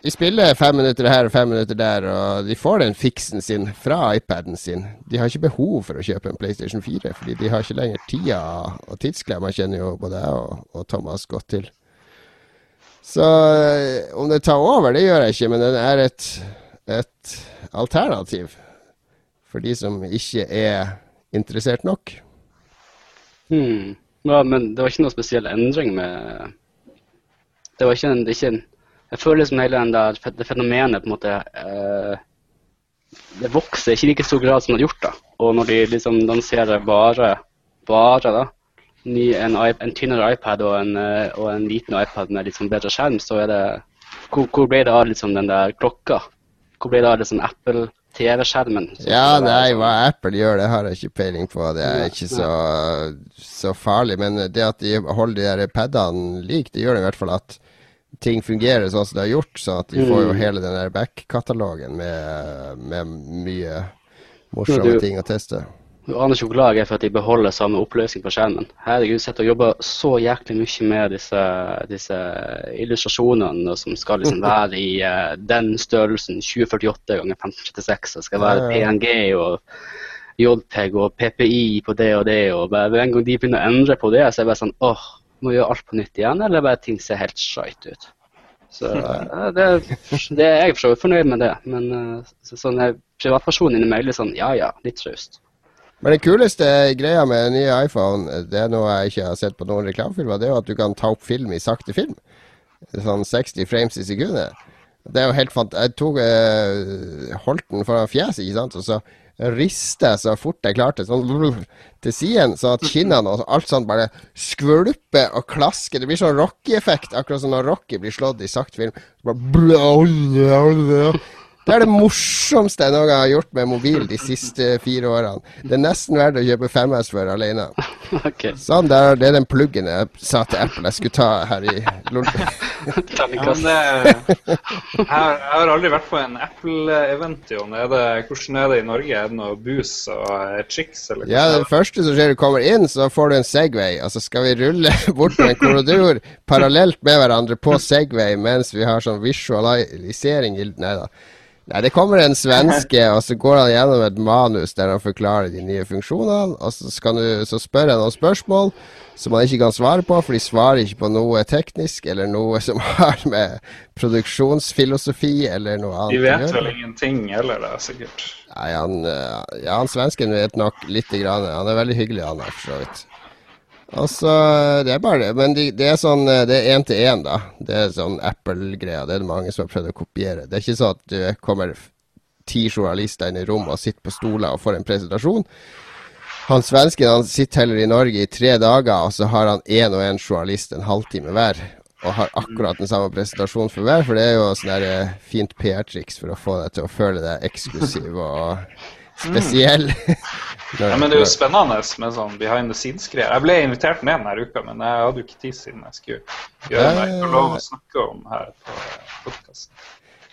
De spiller fem minutter her og fem minutter der, og de får den fiksen sin fra iPaden sin. De har ikke behov for å kjøpe en PlayStation 4, fordi de har ikke lenger tida og tidsklemma, kjenner jo både jeg og, og Thomas godt til. Så eh, om det tar over, det gjør jeg ikke, men den er et, et alternativ for de som ikke er interessert nok. Hmm. Ja, men det var ikke noe spesiell endring med Det var ikke en, det ikke en Jeg føler liksom hele den der, det fenomenet på en måte eh, Det vokser ikke i like stor grad som det har gjort. da. Og når de liksom lanserer bare, bare da, ny, en, en tynnere iPad og en, eh, og en liten iPad med litt sånn bedre skjerm, så er det Hvor, hvor ble det av liksom den der klokka? Hvor blir det av liksom Apple TV-skjermen? Ja, nei, sånn- hva Apple gjør, det har jeg ikke peiling på. Det er ikke så, så farlig. Men det at de holder de der padene lik, det gjør det i hvert fall at ting fungerer sånn som det har gjort. Så at de får jo Mm. hele den der back-katalogen med, med mye morsomme ting å teste. Du aner ikke hvor glad jeg er for at de beholder samme oppløsning på skjermen. Herregud, sitter og jobber så jæklig mye med disse, disse illustrasjonene som skal liksom være i uh, den størrelsen 2048 ganger 1536. Det skal være. PNG og JPEG og PPI på det og det, og bare, en gang de begynner å endre på det, så er det bare sånn åh, må jeg gjøre alt på nytt igjen, eller bare ting ser helt shite ut. Så uh, det, det er jeg for så vidt fornøyd med det, men så, sånn er litt sånn ja ja, litt traust. Men det kuleste greia med den nye iPhone, det er noe jeg ikke har sett på noen reklamefilmer, det er jo at du kan ta opp film i sakte film. Sånn 60 frames i sekundet. Det er jo helt fant... Jeg tok, eh, holdt den foran fjeset, ikke sant, og så rista jeg så fort jeg klarte, sånn til siden, sånn at kinnene og alt sånt bare skvulper og klasker. Det blir sånn Rocky-effekt, akkurat som når Rocky blir slått i sakte film. Bare det er det morsomste jeg noen gang har gjort med mobil de siste fire årene. Det er nesten verdt å kjøpe 5S for alene. Okay. Sånn, det er, det er den pluggen jeg sa til Apple jeg skulle ta her i LOL. Ja, jeg, har, jeg har aldri vært på en Apple-event. Jon. Hvordan er det i Norge? Er det noe bus og eh, chicks? Eller Ja, det? første som skjer, du kommer inn, så får du en Segway. Og så skal vi rulle bort på en korridor parallelt med hverandre på Segway mens vi har sånn visualisering i Nei da. Nei, det kommer en svenske, og så går han gjennom et manus der han forklarer de nye funksjonene. Og så, skal du, så spør han noen spørsmål som han ikke kan svare på, for de svarer ikke på noe teknisk eller noe som har med produksjonsfilosofi eller noe annet De vet vel ingenting heller, da, sikkert. Nei, han, eh, ja, han svensken vet nok lite grann. Han er veldig hyggelig, han er for så vidt. Altså, det er bare det. Men de, det er sånn eh, Det er én til én, da. Det er sånn Apple-greia. Det er det mange som har prøvd å kopiere. Det er ikke sånn at du kommer ti journalister inn i rommet og sitter på stoler og får en presentasjon. Han svensken han sitter heller i Norge i tre dager, og så har han én og én journalist en halvtime hver. Og har akkurat den samme presentasjonen for hver, for det er jo sånn eh, fint PR-triks for å få deg til å føle deg eksklusiv og spesiell. Ja, men det er jo spennende med sånn behind the scenes-greier. Jeg ble invitert med denne uka, men jeg hadde jo ikke tid siden jeg skulle gjøre meg får lov å snakke om her på podkasten.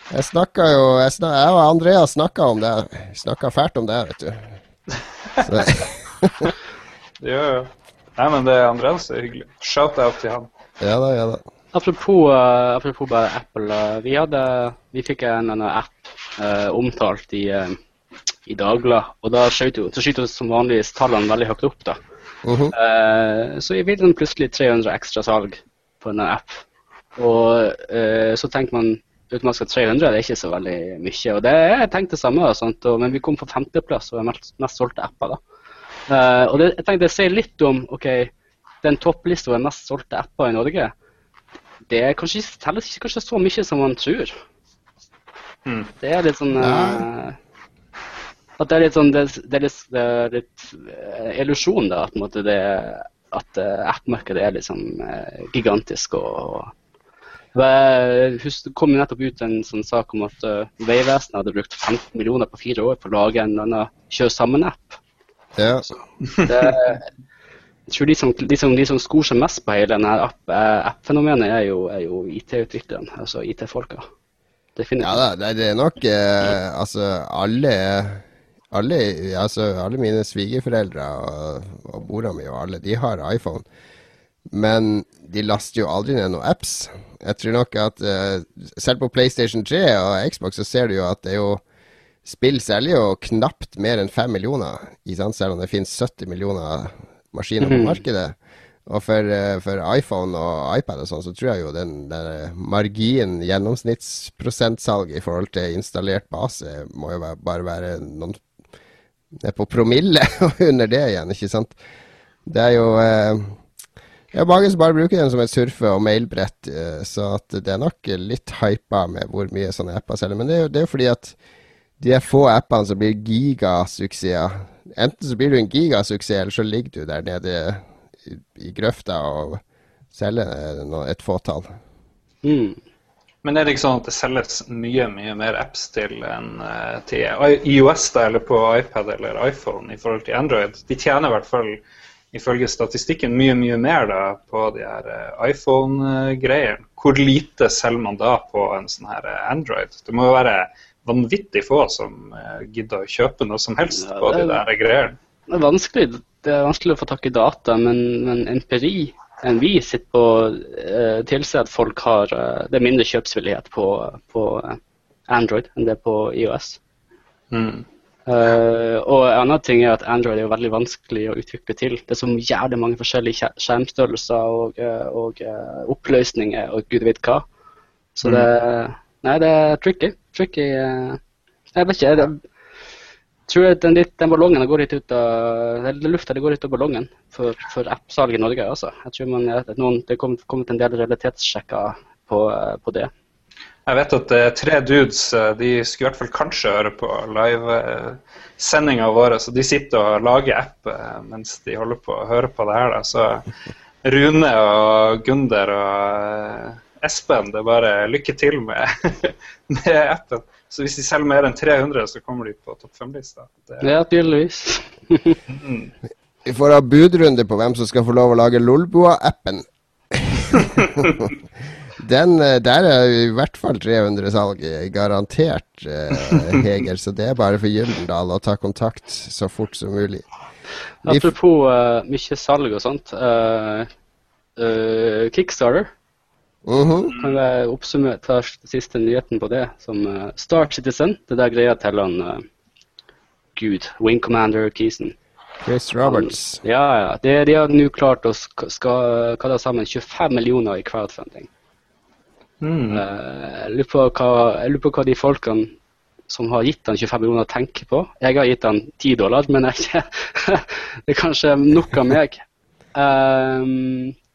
Jeg snakka jo Jeg, snak, jeg og Andrea snakka om det. Snakka fælt om det, vet du. Så, Det gjør jo Nei, men det er Andreas er hyggelig. Shout-out til han. ja da, ja da. Apropos, eh, apropos bare Apple. eh, vi, hadde, vi fikk en en app uh, omtalt i, uh, i Dagbladet, og da skjøt jo, så skyter jo som vanligvis tallene veldig høyt opp. da. Uh -huh. uh, så jeg vil plutselig 300 ekstra salg på en app. Og uh, så tenker man automatisk at 300 det er ikke så veldig mye. Og det jeg tenkte det samme, og sånt, og, men vi kom på femteplass og er mest, mest solgte apper. da. Eh, og det, jeg tenkte det sier litt om ok, den topplista over mest solgte apper i Norge. Det er kanskje, telles ikke kanskje så mye som man tror. Mm. Det er litt sånn eh, At det er litt sånn Det, det er litt, det er litt uh, illusjon, da. At, måte, det, at uh, app-markedet er liksom uh, gigantisk. og jeg husker, Det kom jo nettopp ut en sånn sak om at uh, Vegvesenet hadde brukt 15 millioner på fire år på å lage en eller annen kjør sammen-app. Ja. Jeg tror de som, de, som, de som skor seg mest på hele denne app-fenomenet, app-fenomenet, er jo, er jo IT-utviklerne, altså IT-folka. Ja det er nok eh, Altså, alle alle, altså, alle mine svigerforeldre og, og mora mi og alle, de har iPhone. Men de laster jo aldri ned noen apps. Jeg tror nok at uh, selv på PlayStation 3 og Xbox så ser du jo at det er jo Spill selger jo knapt mer enn 5 millioner, selv om det finnes 70 millioner maskiner på Mhm. markedet. Og for, eh, for iPhone og iPad og sånn, så tror jeg jo den der marginen, gjennomsnittsprosentsalg i forhold til installert base, må jo bare være noen er på promille og under det igjen, ikke sant? Det er jo eh, er mange som bare bruker den som et surfe- og mailbrett, eh, så det er nok litt hypa med hvor mye sånne apper selger. Men det er jo det er fordi at de er få appene som blir gigasuksesser. Enten så blir du en gigasuksess, eller så ligger du der nede i, i grøfta og selger eh, et fåtall. Mm. Men er det ikke sånn at det selges mye mye mer apps til, enn, eh, til iOS da, eller på iPad eller iPhone i forhold til Android? De tjener i hvert fall ifølge statistikken mye mye mer da på de her eh, iPhone-greiene. Hvor lite selger man da på en sånn her eh, Android? Det må jo være vanvittig få som gidder å kjøpe noe som helst Ja, på de der greiene. Det er vanskelig, det er vanskelig å få tak i data, men, men empiri enn vi sitter på, eh, tilsier at folk har eh, Det er mindre kjøpsvillighet på, på eh, Android enn det er på IOS. Mm. Uh, og en annen ting er at Android er veldig vanskelig å utvikle til. Det er så jævlig mange forskjellige skjermstørrelser og, og uh, oppløsninger og gud vet hva. Så det Nei, det er tricky. Tricky uh, Jeg vet ikke. Det, tror den, den ballongen går litt ut av eller lufta går litt av ballongen for, for app-salg i Norge. Også. Jeg tror man, noen, Det er kommet, kommet en del realitetssjekker på, på det. Jeg vet at uh, tre dudes uh, de skulle i hvert fall kanskje høre på livesendinga uh, vår. Så de sitter og lager app uh, mens de holder på å høre på det her. Da. Så Rune og Gunder og Espen, det er bare lykke til med, med, appen. Så hvis de selger mer enn 300, så kommer de på topp fem-lista. Ja, tydeligvis. mm. Vi får ha budrunde på hvem som skal få lov å lage Lolbua-appen. Den, eh, der er i hvert fall 300 salg eh, garantert, eh, Heger. Så det er bare for Gyldendal å ta kontakt så fort som mulig. Apropos uh, mye salg og sånt. Uh, uh, Kickstarter. Mm -huh. Kan jeg oppsummere ta siste nyheten på det? Som uh, Star Citizen. Det der greia til han uh, Gud, Wing Commander Keeson. Chris Roberts. Han, ja, ja. De, de har nå klart å kalle sammen 25 millioner i crowdfunding. Mm. Uh, jeg, lurer hva, jeg, lurer på hva, de folkene som har gitt han 25 millioner, tenker på. Jeg har gitt han 10 dollar, men jeg, det er kanskje nok av meg. Um,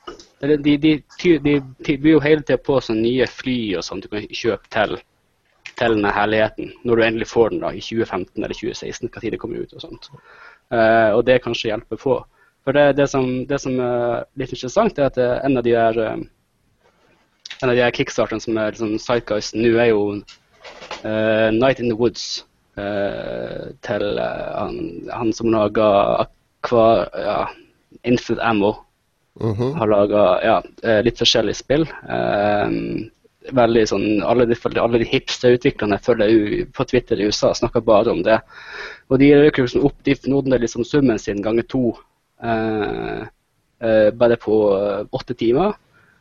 de, de, de, de, tilbyr jo hele tida på sånne nye fly og sånt du kan kjøpe til, til denne herligheten. Når du endelig får den da, i 2015 eller 2016, hva tid det kommer ut og sånt. Uh, og det kanskje hjelper på. For det, det som, det som er litt interessant, er at en av de der uh, en av de kickstarterne som er liksom Sightguys nå, er jo uh, Night in the Woods. Uh, til uh, han, han, som laga Aqua ja, Infinite Ammo. Mm -hmm. Har laga ja, litt forskjellige spill. veldig sånn, Alle de, alle de hipsterutviklerne jeg følger på Twitter i USA, snakker bare om det. Og de røker liksom opp de nådde liksom summen sin ganger to bare på åtte timer.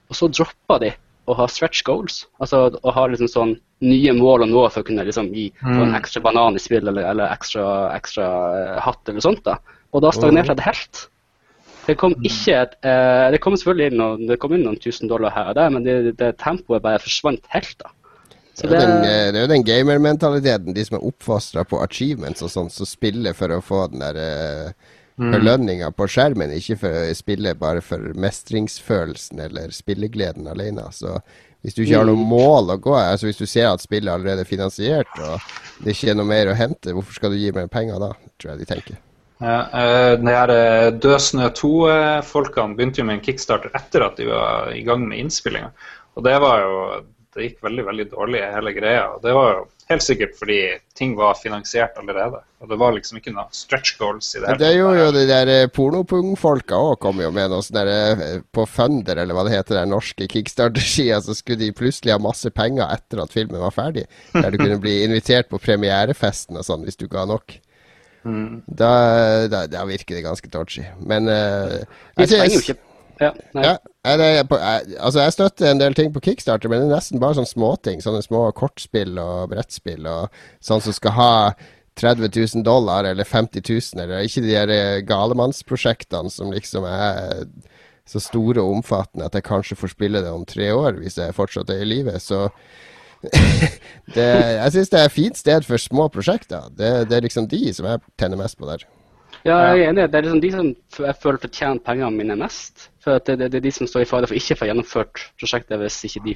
Og så dropper de å ha stretch goals. Altså å ha liksom sånn nye mål å nå for å kunne liksom gi mm. en ekstra banan i spill eller, eller ekstra, ekstra uh, hatt eller sånt. da. Og da stagnerte det helt. Det kom mm. ikke et, uh, det kom selvfølgelig inn noen, det kom inn noen tusen dollar her og der, men det, det tempoet bare forsvant helt. da. Så det, er den, eh, det er jo den gamermentaliteten, de som er oppfostra på achievements og sånn, som spiller for å få den der uh, mm. belønninga på skjermen, ikke for å spille bare for mestringsfølelsen eller spillegleden alene. Så hvis du ikke har noe mm. mål å gå altså hvis du ser at spillet er allerede finansiert og det ikke er noe mer å hente, hvorfor skal du gi mer penger da, tror jeg de tenker. Uh, her uh, 2-folkene begynte jo med en kickstarter etter at de var i gang med innspillinga. Og det var jo Det gikk veldig, veldig dårlig, hele greia. Og det var jo Helt sikkert fordi ting var finansiert allerede. Og det var liksom ikke noe stretch goals i det. hele Det gjorde jo de der eh, pornopung-folka òg, kom jo med noe sånn derre eh, på Funder, eller hva det heter, den norske kickstarter-skia, så skulle de plutselig ha masse penger etter at filmen var ferdig. Der du kunne bli invitert på premierefesten og sånn, hvis du ga nok. Mm. Da, da, da, virker det ganske torchy. Men uh, jeg, ikke ja, ja jeg, altså jeg støtter en del ting på Kickstarter, men det er nesten bare sånne småting. Sånne små kortspill og brettspill og sånn som skal ha 30 000 dollar eller 50 000, eller ikke de der eh, galemannsprosjektene som liksom er så store og omfattende at jeg kanskje får spille det om tre år, hvis jeg fortsatt er i live. Så det, jeg syns det er et fint sted for små prosjekter. Det, det er liksom de som jeg tenner mest på der. Ja, jeg er enig. Det er liksom de som jeg føler fortjener pengene mine mest. For det, det, det, er de som står i fare for ikke å få gjennomført prosjektet hvis ikke de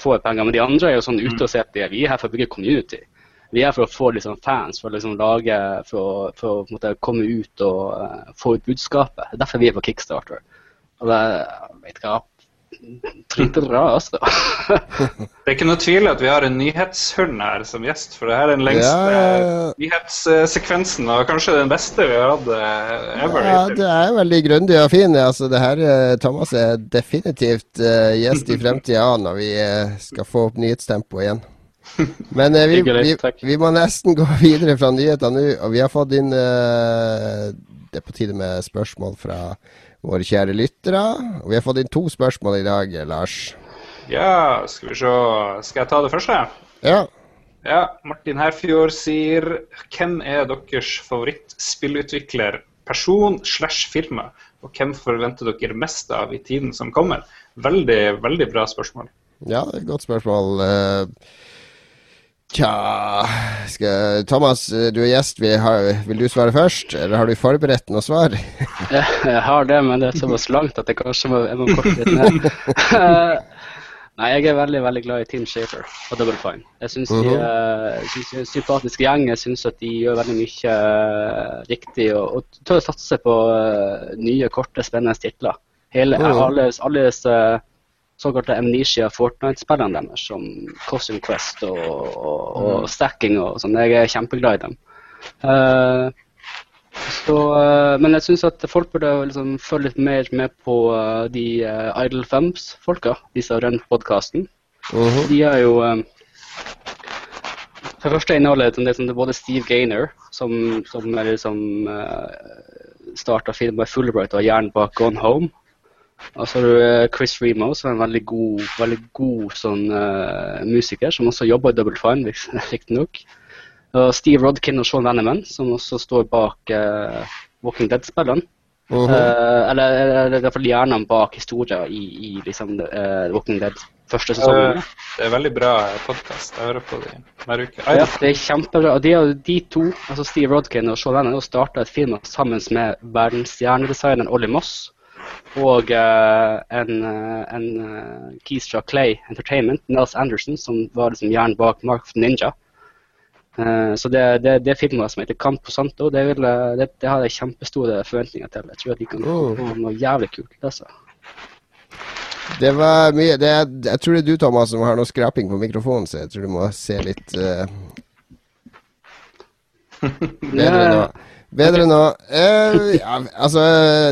får penger. Men de andre er jo sånn ute og ser at vi er her for å bygge community. Vi er her for å få liksom fans, for å liksom lage, for å, for å måte, komme ut og uh, få ut budskapet. Det er derfor vi er på Kickstarter. Og det, vet hva, dritbra, altså. det er ikke noe tvil at vi har en nyhetshund her som gjest, for det her er den lengste ja, ja, ja. nyhetssekvensen og kanskje den beste vi har hatt eh, ever. Ja, det er veldig grundig og fin. Altså, det her, eh, Thomas er definitivt uh, gjest i fremtida når vi uh, skal få opp nyhetstempoet igjen. Men eh, vi, vi, vi, må nesten gå videre fra nyhetene nå, og vi har fått inn Det er på tide med spørsmål fra våre kjære lyttere. Og vi har fått inn to spørsmål i dag, Lars. Ja, skal vi se Skal jeg ta det første? Ja. Ja, Martin Herfjord sier hvem er deres favorittspillutvikler, person slash firma? Og hvem forventer dere mest av i tiden som kommer? Veldig, veldig bra spørsmål. Ja, det er et godt spørsmål. Uh, Tja skal, Thomas, du er gjest. Vil, vil, du svare først, eller har du forberedt noe svar? jeg har det, men det er såpass langt at jeg kanskje må, jeg må korte litt ned. Nei, jeg er veldig veldig glad i Team Shaper og Double Fine. Jeg syns de, uh, de er en sympatisk gjeng. Jeg syns at de gjør veldig mye uh, riktig og, og tør å satse på uh, nye, korte, spennende titler. Hele, uh -huh. alles, alle disse såkalte Amnesia Fortnite-spillene deres, som Costume Quest og, og, og mm. Stacking og sånn. Jeg er kjempeglad i dem. Uh, så, uh, men jeg syns at folk burde liksom følge litt mer med på uh, de Idle Femps-folka, de som har rønt podkasten. -huh. De er jo For det første inneholder det, det, det både Steve Gainer, som, som er liksom starta filmen Fulbright og hjernen bak Gone Home. Og så har du eh, Chris Remo, som er en veldig god, veldig god sånn, uh, musiker, som også jobber i Double Fine, riktignok. Og Steve Rodkin og Sean Veneman, som også står bak uh, Walking Dead-spillene. Uh -huh. uh, eller, eller i hvert fall hjernene bak historien i, i liksom, Walking Dead første sesongen. det er veldig bra podkast. Jeg hører på dem hver uke. Ja, det er kjempebra. De, de to, altså Steve Rodkin og Sean Veneman, starta et firma sammen med verdensstjernedesigneren Ollie Moss og uh, en, uh, en uh, keys fra Clay Entertainment, Nels Anderson, som var liksom hjernen bak Mark of Ninja. så det, det, det filmet som heter Campo Santo, det, vil, det, det, har jeg kjempestore forventninger til. Jeg tror at de kan få noe jævlig kult. Altså. Det var mye det Jeg tror det er du, Thomas, som har noe skraping på mikrofonen, så jeg tror du må se litt bedre nå. Bedre nå. Uh, ja, altså,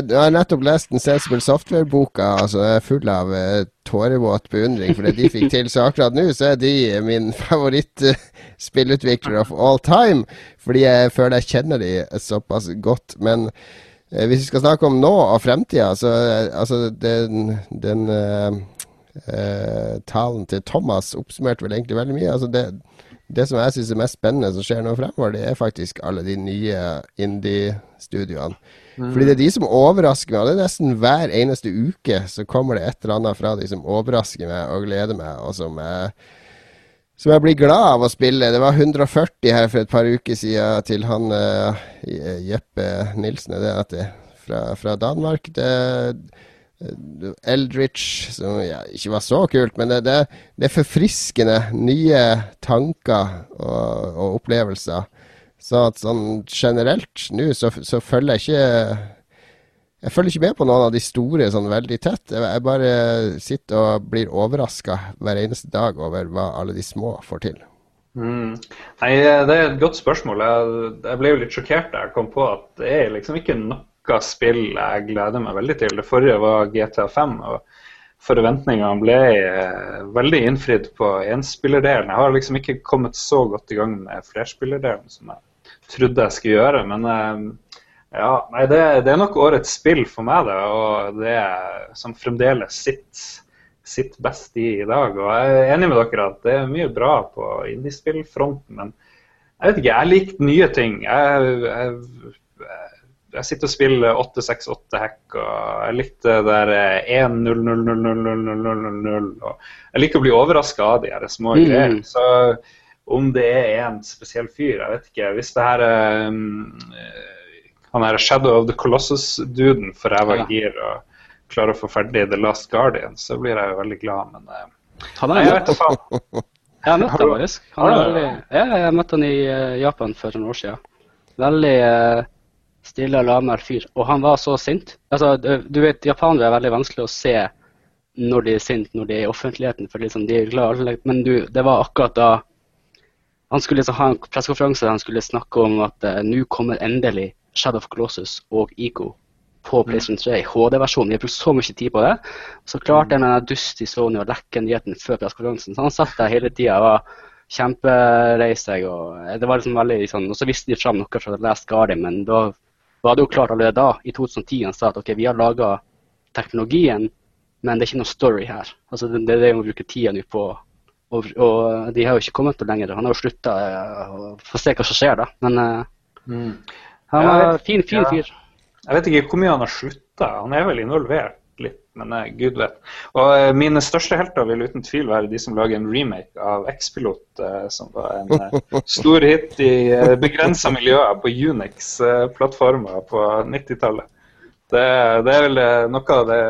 du har nettopp lest den Sensible Software-boka. Altså, jeg er full av uh, tårevåt beundring for det de fikk til. Så akkurat nå så er de min favorittspillutvikler of all time. Fordi jeg føler jeg kjenner de såpass godt. Men uh, hvis vi skal snakke om nå og fremtida, så altså, den, den talen til Thomas oppsummerte vel egentlig veldig mye. Altså, det det som jeg syns er mest spennende som skjer nå fremover, det er faktisk alle de nye indie-studioene. Mm. Fordi det er de som overrasker meg. og Det er nesten hver eneste uke så kommer det et eller annet fra de som overrasker meg og gleder meg, og som jeg, som jeg blir glad av å spille. Det var 140 her for et par uker siden til han uh, Jeppe Nilsen, er det fra, fra Danmark. Det Eldritch, som ja, ikke var så kult, men det, det, det er forfriskende. Nye tanker og, og opplevelser. Så sånn generelt nå så, så, følger jeg ikke Jeg følger ikke med på noen av de store sånn veldig tett. Jeg, jeg bare sitter og blir overraska hver eneste dag over hva alle de små får til. Mm. Nei, Det er et godt spørsmål. Jeg, jeg ble jo litt sjokkert da jeg kom på at det er liksom ikke nok noe spill jeg gleder meg veldig til. Det forrige var GTA5. og Forventningene ble eh, veldig innfridd på enspillerdelen. Jeg har liksom ikke kommet så godt i gang med flerspillerdelen som jeg trodde jeg skulle gjøre. Men eh, ja, nei, det, det, er nok årets spill for meg, det. Og det som fremdeles sitter, sitt best i i dag. Og jeg er enig med dere at det er mye bra på indiespillfronten, men jeg vet ikke, jeg liker nye ting. Jeg, jeg jeg sitter og spiller 868-hack, og jeg likte det der 1-0-0-0-0-0-0-0. Jeg liker å bli overraska av de her små mm. greiene. Så om det er en spesiell fyr, jeg vet ikke. Hvis det her er um, han er Shadow of the Colossus-duden for ræva ja. gir og klarer å få ferdig The Last Guardian, så blir jeg jo veldig glad, men uh, Han er jeg vet Jeg har møtt ham faktisk. Han er veldig, ja, jeg møtte han i Japan for noen år siden. Veldig uh, stille, lavmælt fyr. Og han var så sint. Altså, du vet, Japanere er veldig vanskelig å se når de er sint, når de er i offentligheten. for liksom, de er glad, Men du, det var akkurat da han skulle liksom ha en pressekonferanse der han skulle snakke om at uh, nå kommer endelig Shadow of Colossus og Ico på mm. PlayStation 3 HD-versjonen. De har brukt så mye tid på det. Så klarte mm. en dust i Sony å lekke nyheten før pressekonferansen. Så han satt der hele tida og var kjemperei seg. Og, det var liksom veldig sånn, og så viste de fram noe fra The Last Guardian, men da var det jo klart allerede da, i 2010, han sa at ok, vi har laga teknologien, men det er ikke noe story her. Altså Det, det er det å bruke tida nå på og, og, de har jo ikke kommet noe lenger. Han har jo slutta. Får se hva som skjer, da. Men Mm. han er var jeg fin, fin ja. fyr. Jeg vet ikke hvor mye han har slutta. Han er vel involvert men uh, gud vet. Og uh, mine største helter vil uten tvil være de som lager en remake av X-Pilot, eh, som var en stor hit i uh, begrensa miljøer på Unix-plattformer på 90-tallet. Det, det er vel noe av det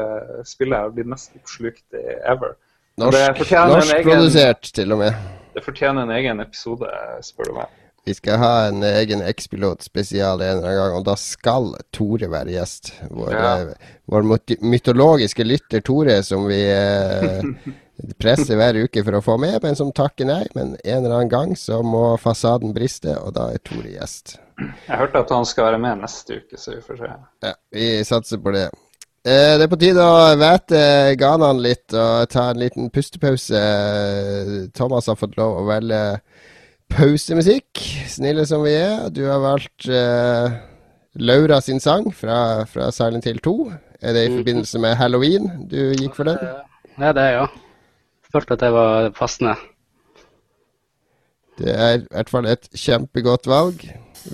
spillet jeg har blitt mest oppslukt i ever. Norsk, Norsk, egen- produsert, til og med. Det fortjener en egen episode, spør du meg. Vi skal ha en egen X-pilot spesial en eller annen gang, og da skal Tore være gjest. Vår, Ja. eh, vår mytologiske lytter Tore, som vi eh, presser hver uke for å få med, men som takker nei. Men en eller annen gang så må fasaden briste, og da er Tore gjest. Jeg hørte at han skal være med neste uke, så vi får se. Ja, vi satser på det. Eh, det er på tide å væte ganene litt og ta en liten pustepause. Thomas har fått lov å velge pausemusikk, snille som vi er. Du har valgt uh, Laura sin sang fra, fra Silent Hill 2. Er det i forbindelse med halloween du gikk for den? Ja, det er jeg, ja. Følte at det var passende. Det er i hvert fall et kjempegodt valg.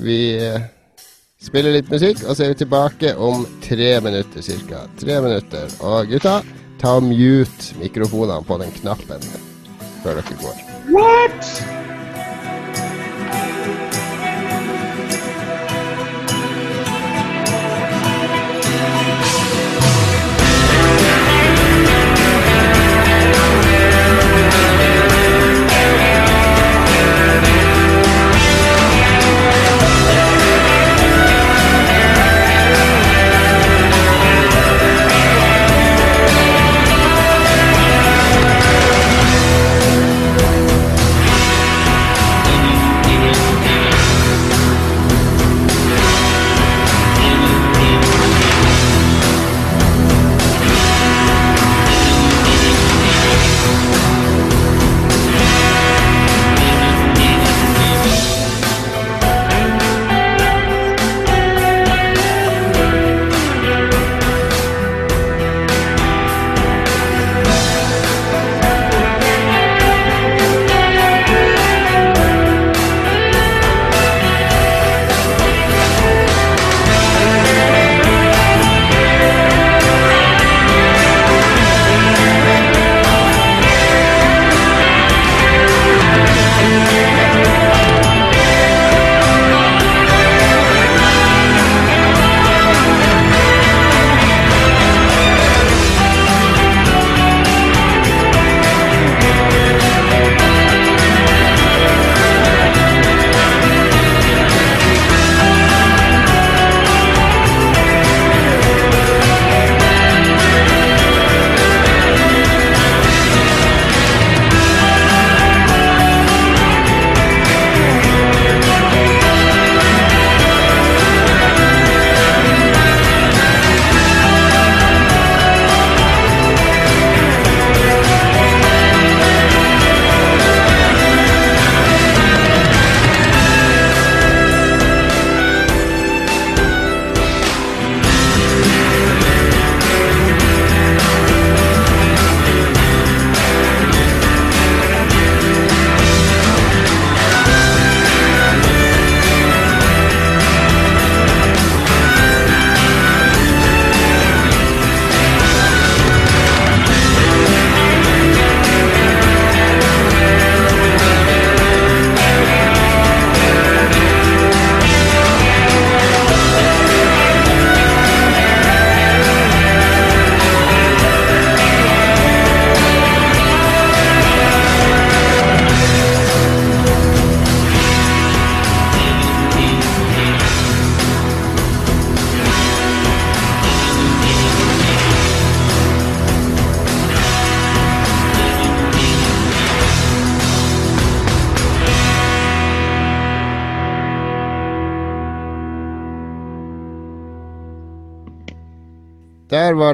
Vi eh, spiller litt musikk, og så er vi tilbake om tre minutter ca. Tre minutter. Og gutta, ta og mute mikrofonene på den knappen før dere går. Der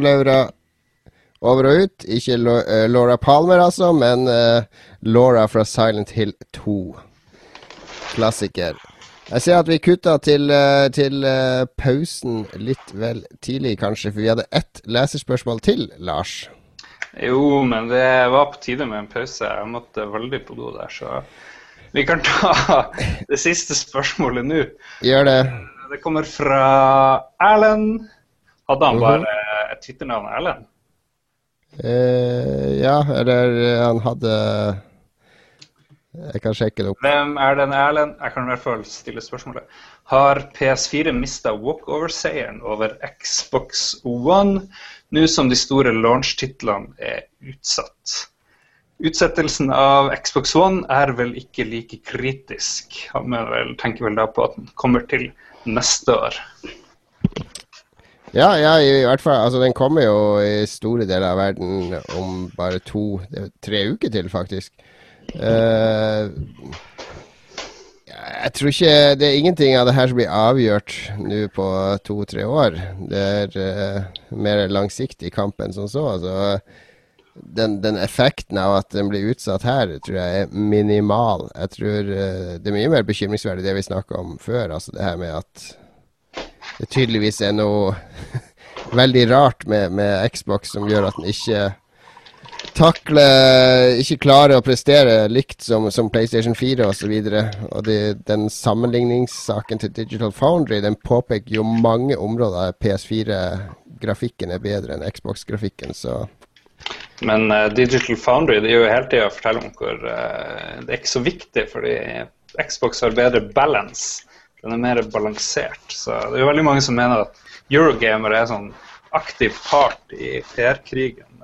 Laura over og ut. Ikke eh, Laura Palmer, altså, men eh, Laura fra Silent Hill 2. Klassiker. Jeg ser at vi kutta til, eh, til pausen litt vel tidlig, kanskje, for vi hadde ett leserspørsmål til, Lars. Jo, men det var på tide med en pause. Jeg måtte veldig på do der, så vi kan ta det siste spørsmålet nå. Gjør det. Det kommer fra Erlend. Hadde han bare et Twitter-navn Erlend? Eh, ja, eller han hadde Jeg kan sjekke det opp. Hvem er den Erlend? Jeg kan i hvert fall stille spørsmålet. Har PS4 mista walkover-seieren over Xbox One nå som de store launch-titlene er utsatt? Utsettelsen av Xbox One er vel ikke like kritisk. Han tenker vel da på at den kommer til neste år. Ja, ja, i hvert fall. Altså, den kommer jo i store deler av verden om bare to-tre uker til, faktisk. Uh, jeg tror ikke Det er ingenting av det her som blir avgjort nå på to-tre år. Det er uh, mer langsiktig kamp enn som så. Altså, den, den, effekten av at den blir utsatt her, tror jeg er minimal. Jeg tror uh, det er mye mer bekymringsverdig det vi snakka om før. Altså det her med at det tydeligvis er noe veldig rart med, med, Xbox som gjør at den ikke takler Ikke klarer å prestere likt som, som PlayStation 4 osv. Og, så og det, den sammenligningssaken til Digital Foundry den påpeker jo mange områder PS4-grafikken er bedre enn Xbox-grafikken. så men uh, Digital Foundry det er jo hele tida å fortelle om hvor uh, det er ikke så viktig, fordi Xbox har bedre balance. Den er mer balansert. Så det er jo veldig mange som mener at Eurogamer er sånn aktiv part i PR-krigen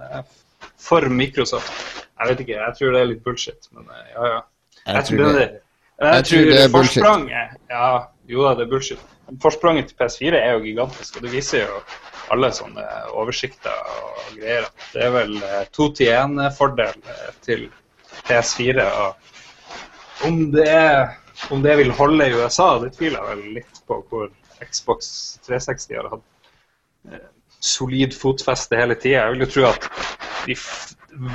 for Microsoft. Jeg vet ikke, jeg tror det er litt bullshit, men eh, ja, ja. Jeg, tror det, jeg, jeg tror det er bullshit. Ja, jo da, det er bullshit. Forspranget til PS4 er jo gigantisk, og det viser jo alle sånne oversikter og greier. Det er vel eh, to til én-fordel eh, til PS4. og om det er om det vil holde i USA, det tviler jeg vel litt på, hvor Xbox 360 har hatt eh, solid fotfeste hele tida. Jeg vil jo tro at de,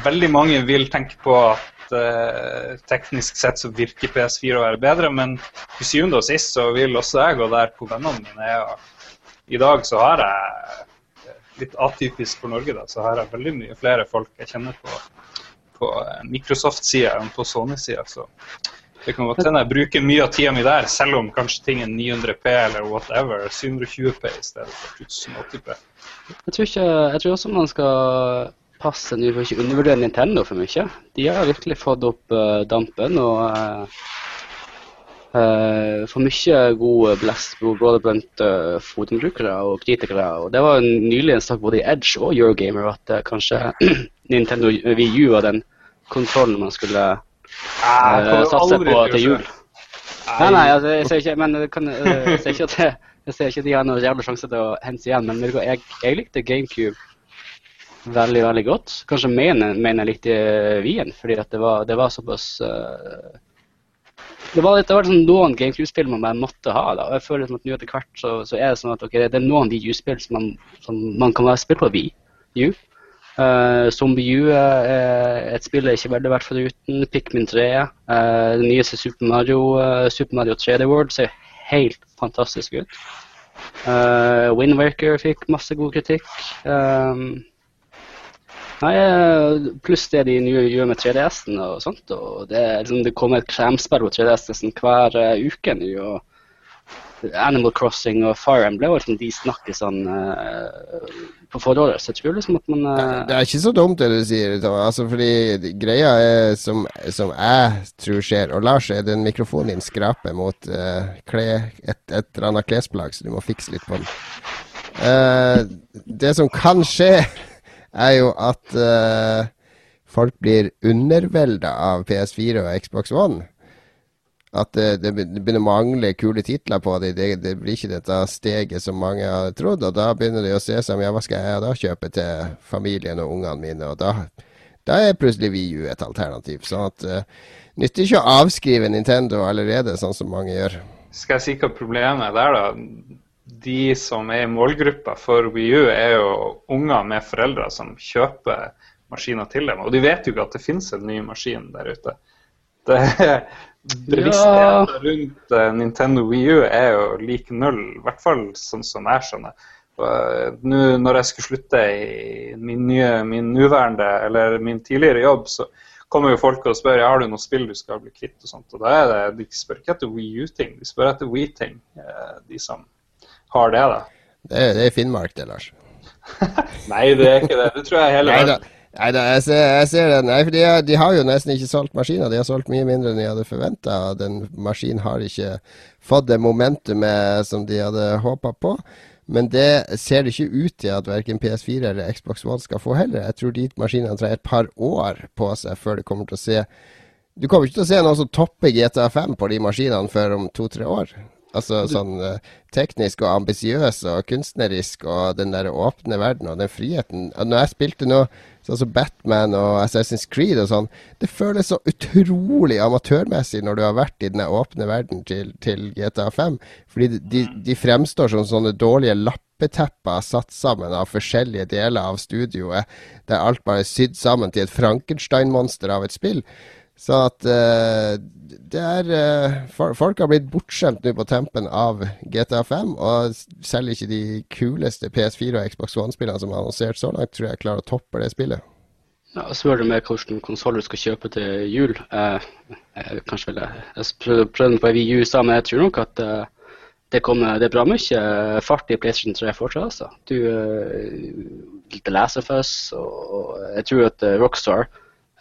veldig mange vil tenke på at eh, teknisk sett så virker PS4 å være bedre, men til syvende og sist så vil også jeg gå der hvor vennene mine er. Og I dag så har jeg, litt atypisk for Norge, da, så har jeg veldig mye flere folk jeg kjenner på, på Microsoft-sida enn på Sony-sida. Det kan godt hende jeg bruker mye av tida mi der, selv om kanskje ting er 900P eller whatever. 720P i stedet for 1080P. Jeg tror, ikke, jeg tror også man skal passe nå for ikke undervurdere Nintendo for mye. De har virkelig fått opp uh, dampen og uh, uh, for mye god blest både blant uh, fotbrukere og kritikere. Og det var nylig en sak både i Edge og Eurogamer at kanskje Nintendo Wii U var den kontrollen man skulle uh, satse på til jul. Nei, nei, altså, jeg ser ikke, men kan, jeg ser ikke at jeg, jeg ser ikke at de har noen jævla sjanse til å hente igjen. Men jeg, jeg likte GameCube veldig, veldig godt. Kanskje mener, mener jeg likte Wien, fordi det var, det, var, såpass uh, det var, det var sånn noen GameCube-spill man bare måtte ha. da, og jeg føler at nå etter hvert så, så, er det sånn at okay, det er noen de som man, som man kan spille på Wii U. Uh, Zombie U er et spill jeg ikke veldig vært foruten. Pikmin 3. Uh, det nyeste Super Mario, uh, Super Mario 3D World ser helt fantastisk ut. Uh, Windwaker fikk masse god kritikk. Um, nei, pluss det de nye gjør med 3DS-en og sånt. og Det, liksom, det kommer et kremspill på 3DS-en hver uke nå. Animal Crossing og Fire Emblem, liksom, de snakker sånn uh, på forholdet. Så jeg tror liksom at man uh, Det er ikke så dumt det du sier, altså, fordi greia er som, som, jeg tror skjer, og Lars, er den mikrofonen din skraper mot uh, kle, et, et, eller annet klesplagg, så du må fikse litt på den. det som kan skje, er jo at folk blir undervelda av PS4 og Xbox One at det, det, begynner å mangle kule titler på dem. Det, det, blir ikke dette steget som mange har trodd. Og da begynner de å se seg om ja, hva skal jeg da kjøpe til familien og ungene mine. Og da, da er plutselig VU et alternativ. Sånn at uh, nytter ikke å avskrive Nintendo allerede, sånn som mange gjør. Skal jeg si hva problemet er der, da? De som er i målgruppa for WiiU, er jo unger med foreldre som kjøper maskiner til dem. Og de vet jo ikke at det finnes en ny maskin der ute. Det, bevisstheten ja. rundt uh, Nintendo Wii U er jo lik null, i hvert fall sånn som jeg skjønner. Uh, Nå når jeg skulle slutte i min nye, min nåværende eller min tidligere jobb, så kommer jo folk og spør ja, har du noe spill du skal bli kvitt. og sånt, og da er det, De spør ikke etter Wii U-ting, de spør etter Wii-ting, uh, de som har det. da. Det det er Finnmark, det, Lars. Nei, det er ikke det. Det tror jeg hele Nei da, verden. Nei da jeg, jeg ser det. Nei, for de, de har jo nesten ikke solgt maskiner. De har solgt mye mindre enn de hadde forventa. Den maskinen har ikke fått det momentumet som de hadde håpa på. Men det ser det ikke ut til at verken PS4 eller Xbox One skal få heller. Jeg tror de maskinene trenger et par år på seg før det kommer til å se Du kommer ikke til å se noe som topper GTA 5 på de maskinene før om to-tre år. Altså sånn eh, teknisk og ambisiøs og kunstnerisk og den der åpne verden og den friheten. Når jeg spilte nå sånn som Batman og Assassin's Creed og sånn, det føles så utrolig amatørmessig når du har vært i den åpne verden til, til GTA 5. Fordi de- de, de fremstår som sånne dårlige lappetepper satt sammen av forskjellige deler av studioet, der alt bare er sydd sammen til et Frankenstein-monster av et spill. Så at uh, det er uh, Folk har blitt bortskjemt nå på tempen av GTA 5, og selv ikke de kuleste PS4 og Xbox One-spillene som er annonsert så langt, tror jeg klarer å toppe det spillet. Ja, spør du meg hvilken konsoll du skal kjøpe til jul. Eh, jeg, kanskje vil jeg, jeg prøvde, på Wii U i stad, men jeg tror nok at eh, det, kommer, det er bra mye fart i PlayStation 3 fortsatt. Altså. Du, Last of Us, og, og jeg tror at eh, Rockstar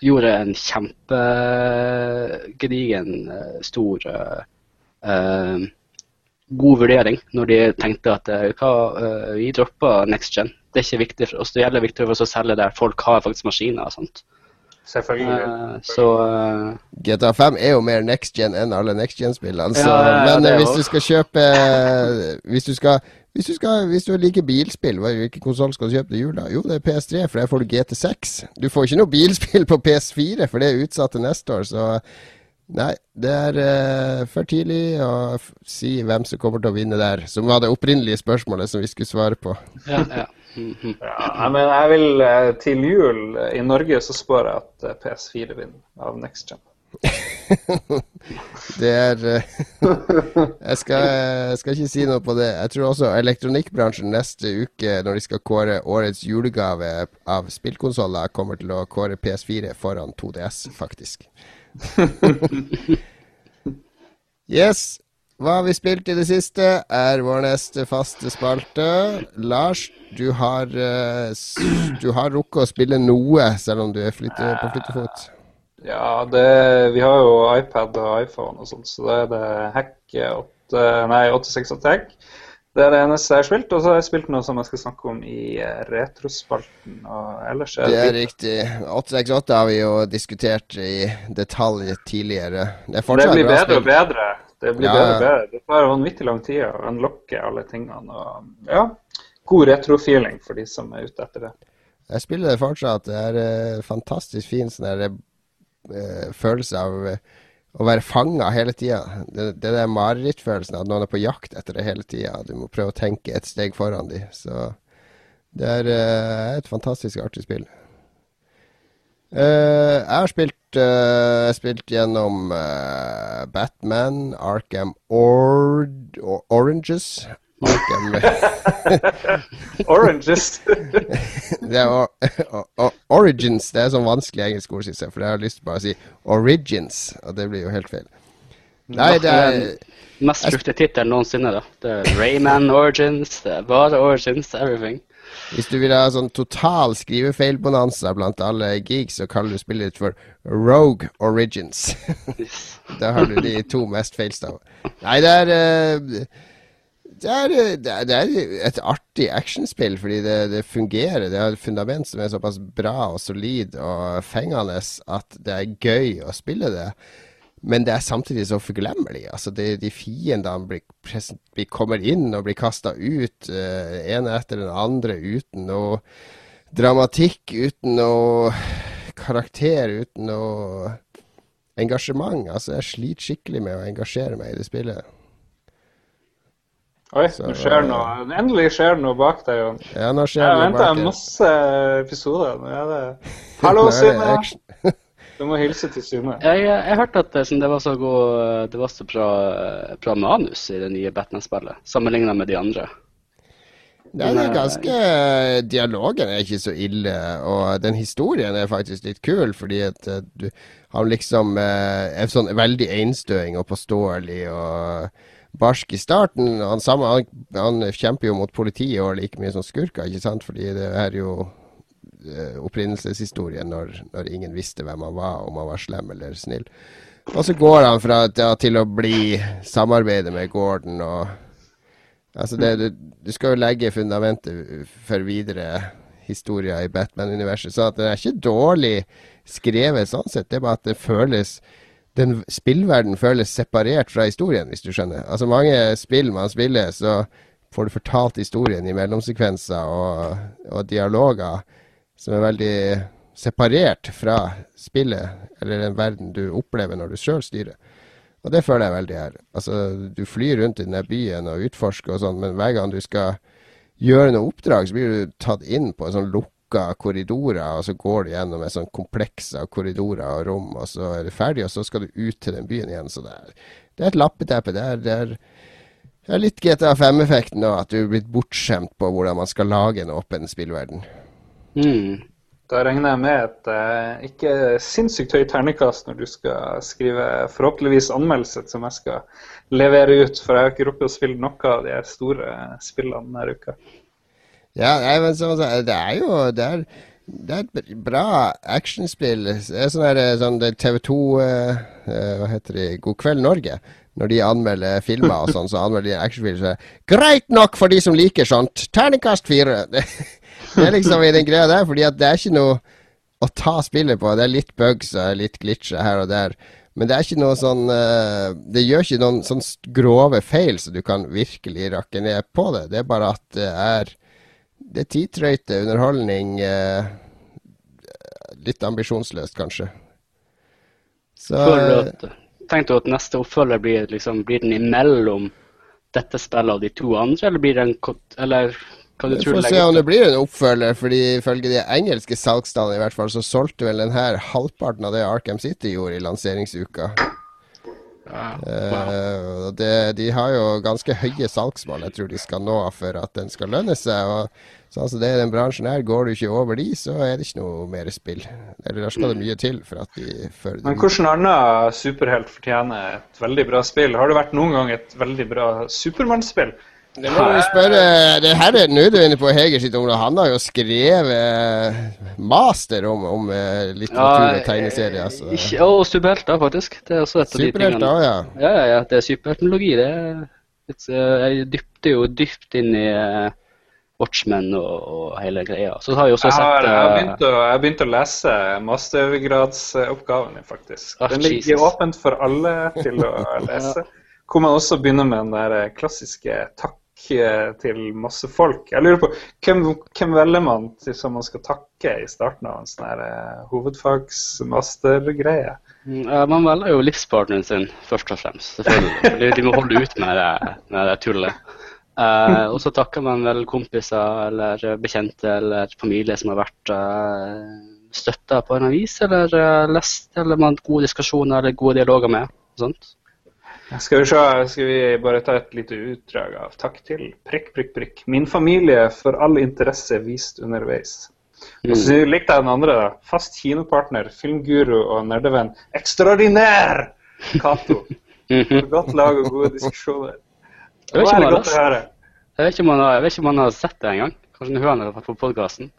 gjorde en kjempegedigen, eh, stor eh, eh, god vurdering når de tenkte at eh, hva, vi dropper next gen. Det er ikke viktig for oss. Det gjelder viktig for oss å selge der folk har faktisk maskiner og sånt. Selvfølgelig. Eh, så eh, GTA 5 er jo mer next gen enn alle next gen-spillene. så- Ja, ja, ja, men eh, hvis du skal kjøpe Hvis du skal hvis du, skal, hvis du liker bilspill, hvilken konsoll skal du kjøpe til jul? da? Jo, det er PS3, for der får du GT6. Du får ikke noe bilspill på PS4, for det er utsatt til neste år. Så nei, det er uh, for tidlig å f si hvem som kommer til å vinne der. Som var det opprinnelige spørsmålet som vi skulle svare på. ja, ja. Ja, men jeg vil eh, til jul i Norge så spår jeg at eh, PS4 vinner av Next Gen. Det er eh, jeg, skal, jeg skal ikke si noe på det. Jeg tror også elektronikkbransjen neste uke, når de skal kåre årets julegave av spillkonsoller, kommer til å kåre PS4 foran 2DS, faktisk. Yes. Hva har vi spilt i det siste, er vår neste faste spalte. Lars, du har, eh, du har rukket å spille noe, selv om du er flytte, på flyttefot. Ja, det, vi har jo iPad og iPhone og sånt, så da er det Hack 8, nei, 86 Attack. Det er det eneste jeg har spilt, og så har jeg spilt noe som jeg skal snakke om i eh, retrospalten. Og ellers er Det er riktig. 868 har vi jo diskutert i detalj tidligere. Det det blir bedre og bedre. Det blir Ja, bedre og bedre. Det tar vanvittig lang tid å unlocke alle tingene. Og, ja, god retrofeeling for de som er ute etter det. Jeg spiller det fortsatt. Det er uh, fantastisk fin sånn der, uh, følelse av uh, å være fanga hele tida. Det, det der marerittfølelsen at noen er på jakt etter det hele tida. Du må prøve å tenke et steg foran de. Så det er uh, et fantastisk artig spill. Eh, jeg har spilt, uh, spilt gjennom uh, Batman, Arkham Ord Or Oranges. Arkham Oranges. Det er o o o Origins. Det er sånn vanskelig engelsk ord, synes jeg. For jeg har lyst til bare å si Origins, og det blir jo helt feil. Nei, det er Mest brukte tittel noensinne. da. Det er Rayman Origins, det er bare Origins, everything. Hvis du vil ha sånn total skrivefeilbonanza blant alle geeks, så kaller du spillet ditt for Rogue Origins. Da har du de to mest feilstava. Nei, eh, det er, det er, det er et artig actionspill, fordi det, det fungerer. Det har et fundament som er såpass bra og solid og fengende at det er gøy å spille det. Men det er samtidig så forglemmelig. Altså, det, de fiendene blir, blir kommer inn og blir kasta ut, uh, ene etter den andre, uten noe dramatikk, uten noe karakter, uten noe engasjement. Altså, jeg sliter skikkelig med å engasjere meg i det spillet. Oi, Så, nå skjer noe. Endelig skjer det noe bak deg. Jon. Ja, nå skjer Jeg det venta bak her. masse episoder. Nå er det Hallo, Synne! Du må hilse til Synne. Jeg, jeg hørte at det, det var så, god, det var så bra, bra manus i det nye Batman-spillet, sammenligna med de andre. Det er ganske Dialogen er ikke så ille, og den historien er faktisk litt kul, fordi at eh, du han liksom eh, er sånn veldig einstøing og påståelig og barsk i starten. Han, sammen, han, han kjemper jo mot politiet og like mye som skurker, ikke sant? Fordi det er jo eh, opprinnelseshistorien når, når ingen visste hvem han var, om han var slem eller snill. Og så går han fra ja, til å bli samarbeidet med Gordon og Altså, det, du, du skal jo legge fundamentet for videre historier i Batman-universet. Så det er ikke dårlig skrevet sånn sett, det er bare at det føles den spillverden føles separert fra historien, hvis du skjønner. Altså mange spill man spiller, så får du fortalt historien i mellomsekvenser og, og dialoger som er veldig separert fra spillet, eller den verden du opplever når du sjøl styrer. Og det føler jeg veldig her. Altså, du flyr rundt i denne byen og utforsker og sånn, men hver gang du skal gjøre noe oppdrag, så blir du tatt inn på en sånn lukka korridorer, og så går du gjennom en sånn kompleks av korridorer og rom, og så er du ferdig, og så skal du ut til den byen igjen. Så det er, det er et lappeteppe. Det er, det er, det er litt GTA 5-effekten òg, at du er blitt bortskjemt på hvordan man skal lage en åpen spillverden. Mm. Da regner jeg med et eh, ikke sinnssykt høyt ternekast når du skal skrive forhåpentligvis anmeldelse som jeg skal levere ut, for jeg har ikke rukket å spille noe av de store spillene denne uka. Ja, nei, men så, det er jo det er, det er et bra actionspill. Det er sånn her, sånn TV 2 eh, Hva heter de? God kveld Norge. Når de anmelder filmer og sånn, så anmelder de actionfilmer Så greit nok for de som liker sånt. Terningkast fire. Det er liksom i den greia der, fordi at det er ikke noe å ta spillet på. Det er litt bugs og litt glitcher her og der. Men det er ikke noe sånn uh, Det gjør ikke noen sånn grove feil så du kan virkelig rakke ned på det. Det er bare at det er Det er tidtrøyte underholdning. Uh, litt ambisjonsløst, kanskje. Så du at neste oppfølger blir, liksom, blir den imellom dette spillet og de to andre, eller blir den Eller hva du Vi tror får se om det blir en oppfølger, fordi ifølge de engelske salgstallene i hvert fall, så solgte vel den her halvparten av det Arkham City gjorde i lanseringsuka. Ja, wow. uh, det, de har jo ganske høye salgsmål jeg tror de skal nå for at den skal lønne seg. og sånn som det er den bransjen her, Går du ikke over de, så er det ikke noe mer spill. Eller da skal det mye til for at de fører det Men hvordan annen superhelt fortjener et veldig bra spill? Har det vært noen gang et veldig bra Supermann-spill? Det må du spørre det her er nødvendig på Heger sitt område. Han har jo skrevet master om, om eh, litteratur og tegneserier. Altså. Ikke, og superhelter, faktisk. Det er også et av de tingene. ja. Ja, ja, ja, det er superheltnologi. Det er litt, eh, Jeg dypte jo dypt inn i eh, Watchmen og, og hele greia. Så har jeg også Jeg har, sett jeg har, eh, begynt, å, jeg har begynt å lese mastergradsoppgaven min, faktisk. Ah, Den ligger Jesus. åpent for alle til å lese. Hvor man også begynner med den der eh, klassiske takk eh, til masse folk. Jeg lurer på, Hvem, hvem velger man til som man skal takke i starten av en sånn her eh, hovedfagsmastergreie? Mm, Man velger jo livspartneren sin, først og fremst. selvfølgelig. De må holde ut med det, med det tullet. Eh, og så takker man vel kompiser eller bekjente eller familie som har vært uh, støtta på en avis, eller eh, lest, eller man har gode diskusjoner eller gode dialoger med. og sånt. Skal vi, se, skal vi bare ta et lite utdrag av takk til prikk, prikk, prikk. Min familie for all interesse vist underveis. Og så likte jeg den andre. da. Fast kinopartner, filmguru og nerdevenn. Ekstraordinær! Cato. Mhm. Godt lag og gode diskusjoner. Det ikke om var jeg godt å høre. Jeg vet ikke om han har, jeg ikke om har sett det engang. Kanskje han hører det på podkasten.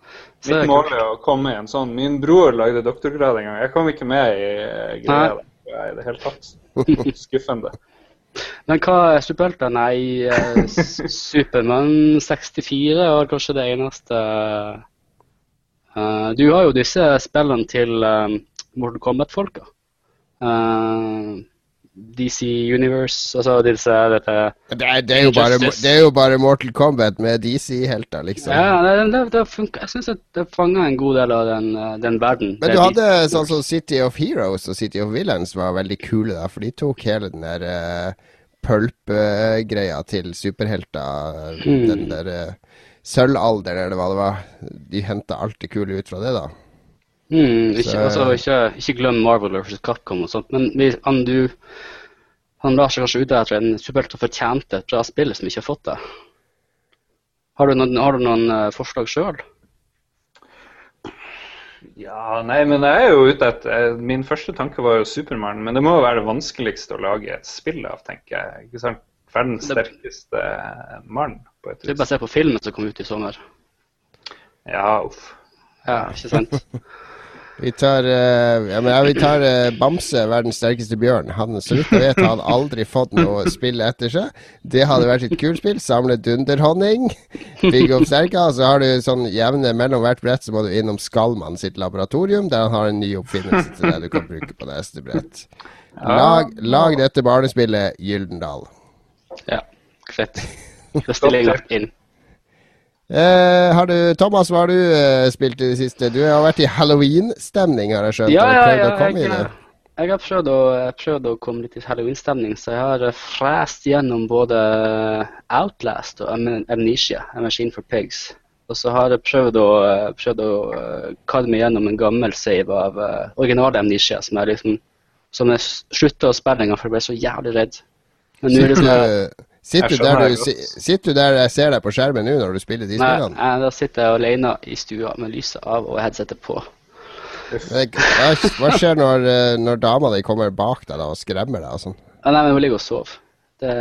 Mitt mål er å komme i en sånn Min bror lagde doktorgrad en gang. Jeg kom ikke med i eh, greia i det hele tatt. Skuffende. Men hva er superhelter? Nei, eh, Supermann 64 var kanskje det eneste uh, Du har jo disse spillene til um, Mortal Kombat-folka. Eh, DC Universe, altså disse dette, Det er, det, er jo bare, det er jo bare Mortal Kombat med DC-helter, liksom. Ja, det, det, funker. Jeg syns det fanger en god del av den, eh, den verden. Men du hadde sånn som City of Heroes og City of Villains var veldig kule, da, for de tok hele den der uh, pulp-greia til superhelter. Mm. Den der uh, sølvalderen, eller hva det var. De henta alt det kule ut fra det, da. Mm, ikke, Så- altså, ikke, ikke glem Marvel vs. Capcom og sånt, men vi, han, du, han lar seg kanskje ut etter en superhelt som fortjente et bra spill som ikke har fått det. Har du noen, har du noen eh, forslag sjøl? Ja, nei, men jeg er jo ute etter eh, Min første tanke var jo Supermann, men det må jo være det vanskeligste å lage et spill av, tenker jeg. Ikke sant? Verdens sterkeste mann, på et Du vis. bare se på filmen som kom ut i sommer. Ja, uff. Ja, ikke sant? Vi tar, uh, ja, men, ja, vi tar uh, Bamse, verdens sterkeste bjørn. Han, så vidt jeg vet, har aldri fått noe spill etter seg. Det hadde vært et kult spill. Samle dunderhonning, bygge opp sterka. Og så har du sånn jevne mellom hvert brett, så må du innom Skallmann sitt laboratorium, der han har en ny oppfinnelse til deg du kan bruke på neste brett. Lag, lag dette barnespillet Gyldendal. Ja, fett. Da stiller jeg godt inn. Eh, har du, Thomas, hva har du eh, spilt i det siste? Du har vært i halloween-stemning, har jeg skjønt. Ja, Har ja, ja. det? Jeg, jeg har prøvd å, prøvd å komme litt i halloween-stemning, så jeg har eh, frest gjennom både Outlast og Amnesia, A Machine for Pigs. Og så har jeg prøvd å, eh, prøvd å eh, kalle meg gjennom en gammel save av uh, originale Amnesia, som jeg liksom jeg slutta å spille en gang, for jeg ble så jævlig redd. Men nå liksom jeg, du, sitter, du der du, sitter du der jeg ser deg på skjermen nå når du spiller de spillene? Nei, da sitter jeg alene i stua med lyset av og headsetet på. Hva, skjer når, eh, når dama di kommer bak deg da, og skremmer deg og sånn? Ja, nei, men hun ligger og sover. Det,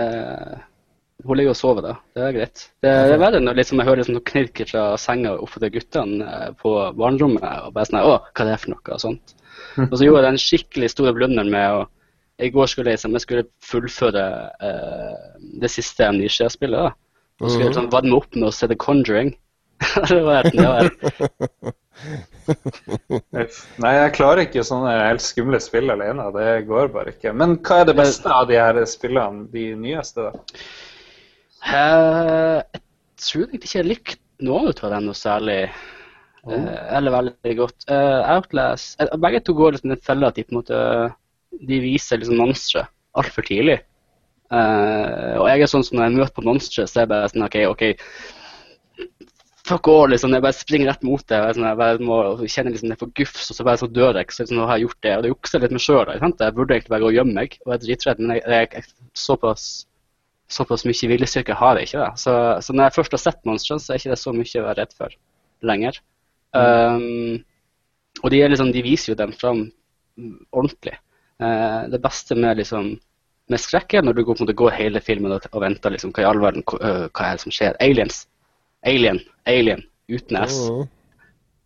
hun ligger og sover, da. Det er greit. Det, det er verre når liksom, jeg hører liksom, noe knirker fra senga oppe til guttene eh, på barnerommet. Og bare sånn Å, hva er det for noe? Og sånt. Og så gjorde jeg den skikkelig store blunderen med å I går skulle jeg, liksom, jeg skulle fullføre uh, det siste Amnesia-spillet. da. Og skulle jeg liksom varme opp med å se The Conjuring. det var helt, det. Nei, jeg klarer ikke sånne helt skumle spill alene. Det går bare ikke. Men hva er det beste av de her spillene, de nyeste, da? Uh, jeg tror egentlig ikke jeg likte noen av dem noe særlig. eh, eller veldig godt. Uh, Outlast Begge to går liksom den fella at de på en måte De viser liksom monstre altfor tidlig. Uh, og jeg er sånn som når jeg møter på monstre, så er jeg bare sånn OK, OK. Fuck all, liksom. Jeg bare springer rett mot det. Jeg, sånn, jeg bare må kjenne liksom det for gufs, og så bare så dør jeg. Så liksom, nå har jeg gjort det. Og det jukser litt med sjøl. Jeg burde egentlig bare gå og gjemme meg, og jeg er dritredd, men jeg, jeg, jeg såpass såpass mye viljestyrke har jeg ikke. Da. Så, så når jeg først har sett monstrene, så er ikke det så mye å være redd for lenger. Um, og de, er liksom, de viser jo dem fram mm, ordentlig. Eh, det beste med, liksom, med skrekk er når du går, går hele filmen og, og venter liksom, hva i all verden, hva, øh, hva er det som skjer? Aliens. Alien. Alien. Uten S. Oh.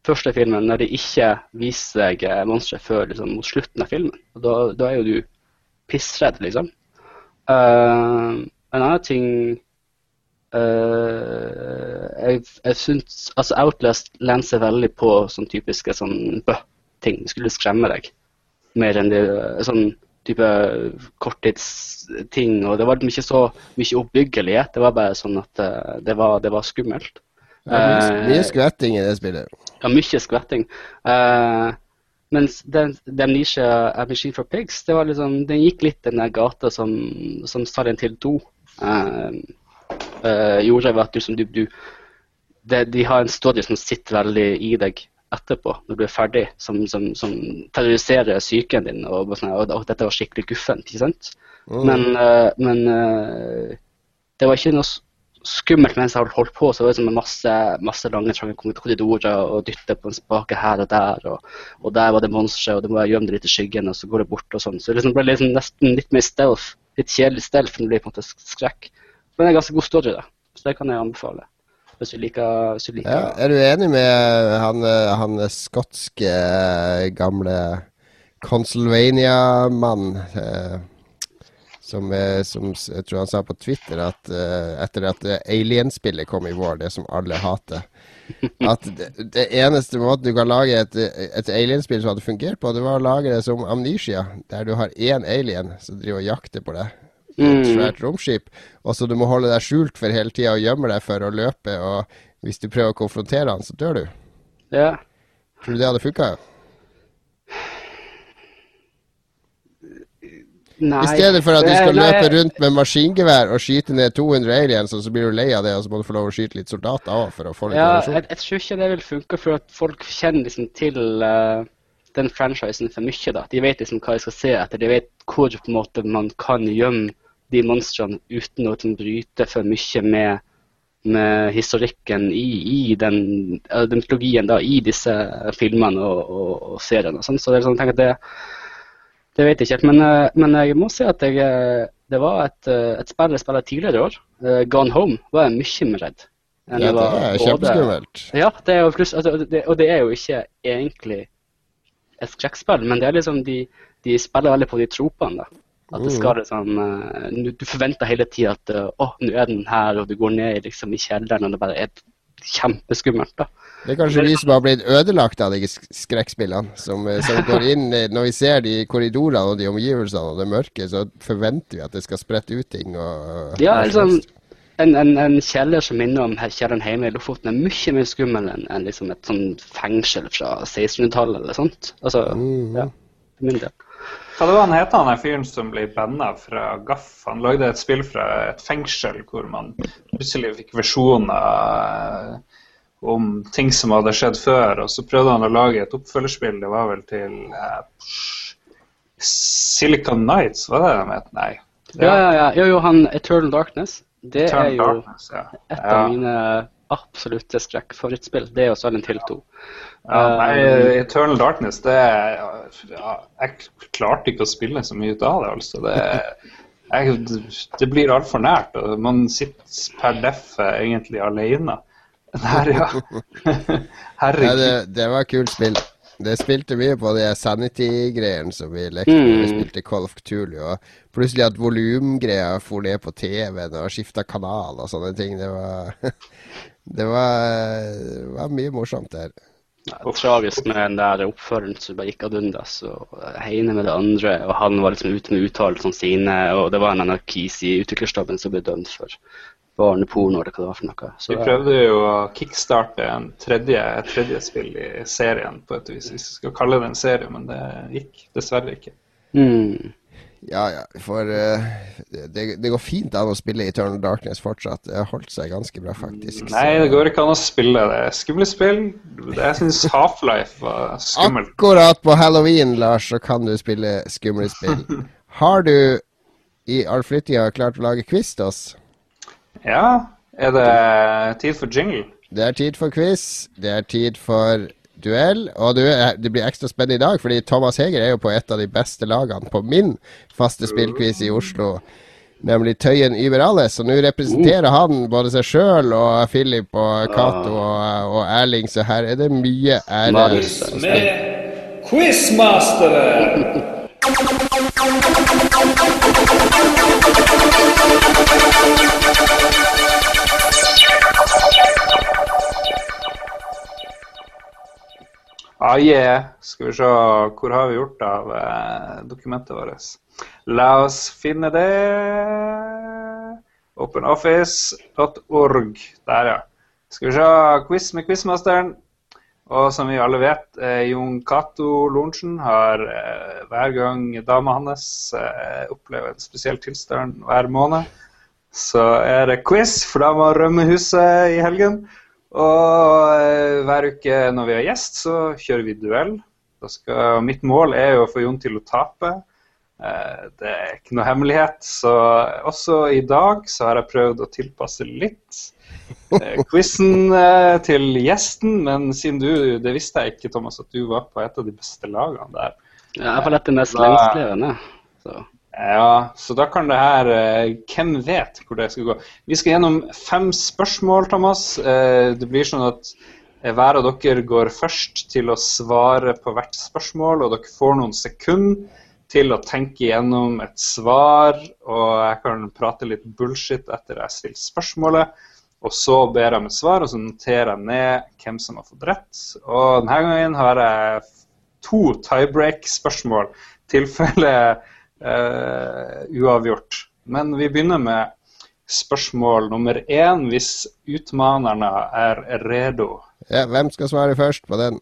Første filmen, når de ikke viser seg eh, monstre før liksom, mot slutten av filmen. Da, da er jo du pissredd, liksom. Uh, en annen ting Uh, jeg, jeg syns altså Outlast lener seg veldig på sånn typiske sånn bø-ting. Skulle skremme deg. Mer enn det sånn type korttidsting. Og det var ikke så mye oppbyggelighet. Det var bare sånn at eh, det var, det var skummelt. Er mye, Eh, skvetting i det spillet. ja, mye skvetting. Uh, mens den, Amnesia A Machine for Pigs, det var liksom, den gikk litt den der gata som, som Silent Hill 2 uh, uh, gjorde. ved at som du, du, det, de har en story som sitter veldig i deg etterpå, når du er ferdig, som, som, som terroriserer psyken din. Og, bare sånn, og, dette var skikkelig guffent. ikke sant? Men, eh, men eh, det var ikke noe skummelt mens jeg holdt på. Så det var liksom masse, masse lange trange korridorer og dytte på en spake her og der. Og, og der var det monstre, og det må jeg gjemme det litt i skyggen, og så går det bort og sånn. Så det liksom ble liksom nesten litt mer stealth. Litt kjedelig stealth, når det blir på en måte skrekk. Men det er en ganske god story, da. Så det kan jeg anbefale. Hvis du liker, hvis du liker Ja, er du enig med han, han skotske eh, gamle Consulvania-mann eh, som, eh, som jeg tror han sa på Twitter at uh, etter at Alien-spillet kom i vår, det som alle hater At det, det eneste måten du kan lage et, et Alien-spill som hadde fungert på, det var å lage det som Amnesia, der du har én alien som driver og jakter på deg. Et Mm. svært romskip. Og så du må holde deg skjult for hele tida og gjemme deg for å løpe. Og hvis du prøver å konfrontere han, så dør du. Ja. Tror du det hadde funka? Nei. I stedet for at du skal nei, løpe rundt med maskingevær og skyte ned 200 aliens, og så blir du lei av det, og så må du få lov å skyte litt soldater òg for å få litt Ja, jeg, jeg tror ikke det vil funke, for at folk kjenner liksom til uh, den franchisen for mye. da. De vet liksom hva de skal se etter. De vet hvor på en måte man kan gjemme de monstrene uten å liksom, bryte for mye med, med historikken i, i den, den mytologien da, i disse filmene og, og, og seriene. Og sånn. Så det er sånn, jeg det, det vet jeg ikke helt. Men, uh, men jeg må si at jeg, uh, det var et, uh, et spill jeg spilte tidligere i år. Gone Home var jeg mye mer redd. Ja, det er kjempeskummelt. Ja, det er pluss, altså, det, og det er jo ikke egentlig et skrekkspill, men det er liksom de, de spiller veldig på de tropene. da. At det skal liksom du- Du forventer hele tida at eh, å, nå er den her, og du går ned liksom, i kjelleren, og det bare er kjempeskummelt. da. Det er kanskje vi som har blitt ødelagt av de sk- skrekkspillene. Som, eh, som går inn Når vi ser de korridorene og de omgivelsene og det mørke, så forventer vi at det skal sprette ut ting. Og, Ja, liksom, en, en, en kjeller som minner om kjelleren hjemme i Lofoten, er mye mer skummel enn en liksom et sånn fengsel fra 1600-tallet eller sånt. Altså, Mhm. ja, for min del. Hva det var han het han der fyren som ble banna fra Gaff? Han lagde et spill fra et fengsel hvor man plutselig fikk versjoner eh, om ting som hadde skjedd før, og så prøvde han å lage et oppfølgerspill. Det var vel til eh, Silicon Nights, var det det het? Nei. Ja, ja, ja. Jo, jo, han Eternal Darkness, det er jo Darkness, ja. et Ja. av mine absolutte skrekkfavorittspill. Det er jo Silent Hill 2. Ja, nei, Um, Eternal Darkness, det er- ja, Jeg klarte ikke å spille så mye ut av det, altså. Det, jeg, det blir altfor nært, og man sitter per deff egentlig alene. Der, ja. Ja, Herregud. det, det var kult spill. Det spilte mye på de Sanity-greiene som vi lekte mm. vi spilte Call of Cthulhu. Og plutselig at volumgreia for ned på TV-en og skifta kanal og sånne ting. Det var Det var, det var mye morsomt der. Ja, tragisk med den der oppføreren som bare gikk ad undas. Og Heine med det andre, og han var liksom ute med uttalelsene sine. Og det var en anarkis i utviklerstaben som ble dømt for barneporno eller hva det var for noe. Så, Vi prøvde jo å kickstarte en tredje, et tredje spill i serien, på et vis, hvis vi skal kalle det en serie, men det gikk dessverre ikke. mm, Ja, ja, for uh, det, det går fint an å spille Eternal Darkness fortsatt. Det har holdt seg ganske bra, faktisk. Nei, det går ikke an å spille det. Skumle spill. Jeg syns Half-Life var skummelt. Akkurat på halloween, Lars, så kan du spille skumle spill. Har du i all flyttinga klart å lage quiz til oss? Ja, er det tid for jingle? Det er tid for quiz. Det er tid for duell. Og du, det blir ekstra spennende i dag, fordi Thomas Heger er jo på et av de beste lagene på min faste spillquiz i Oslo. Nemlig Tøyen Überales. Så nå representerer han både seg sjøl og Philip og Cato og, og Erling, så her er det mye ære. Med Quizmasteren. Ah. Skal vi se, hvor har vi gjort av eh, dokumentet vårt? La oss finne det. Openoffice.org. Der, ja. Skal vi se, quiz med quizmasteren. Og som vi alle vet, eh, Jon Cato Lorentzen har eh, hver gang dama hans eh, opplever en spesiell tilstand hver måned, så er det quiz, for da må han rømme huset i helgen. Og eh, hver uke når vi har gjest, så kjører vi duell. Skal, mitt mål er jo å få Jon til å tape. Eh, det er ikke noe hemmelighet. Så også i dag så har jeg prøvd å tilpasse litt eh, quizen til gjesten. Men siden du, det visste jeg ikke, Thomas, at du var på et av de beste lagene der. ja, jeg får lett det mest lengstlevende. Så. Ja, så da kan det her eh, Hvem vet hvor det skal gå? Vi skal gjennom fem spørsmål, Thomas. Eh, det blir sånn at eh, hver av dere går først til å svare på hvert spørsmål, og dere får noen sekunder til å tenke gjennom et svar. Og jeg kan prate litt bullshit etter jeg har stilt spørsmålet. Og så ber jeg om et svar, og så noterer jeg ned hvem som har fått rett. Og denne gangen har jeg to tiebreak-spørsmål, tilfelle eh, uavgjort. Men vi begynner med spørsmål nummer én, hvis utmanerne er redo. Ja, hvem skal svare først på den?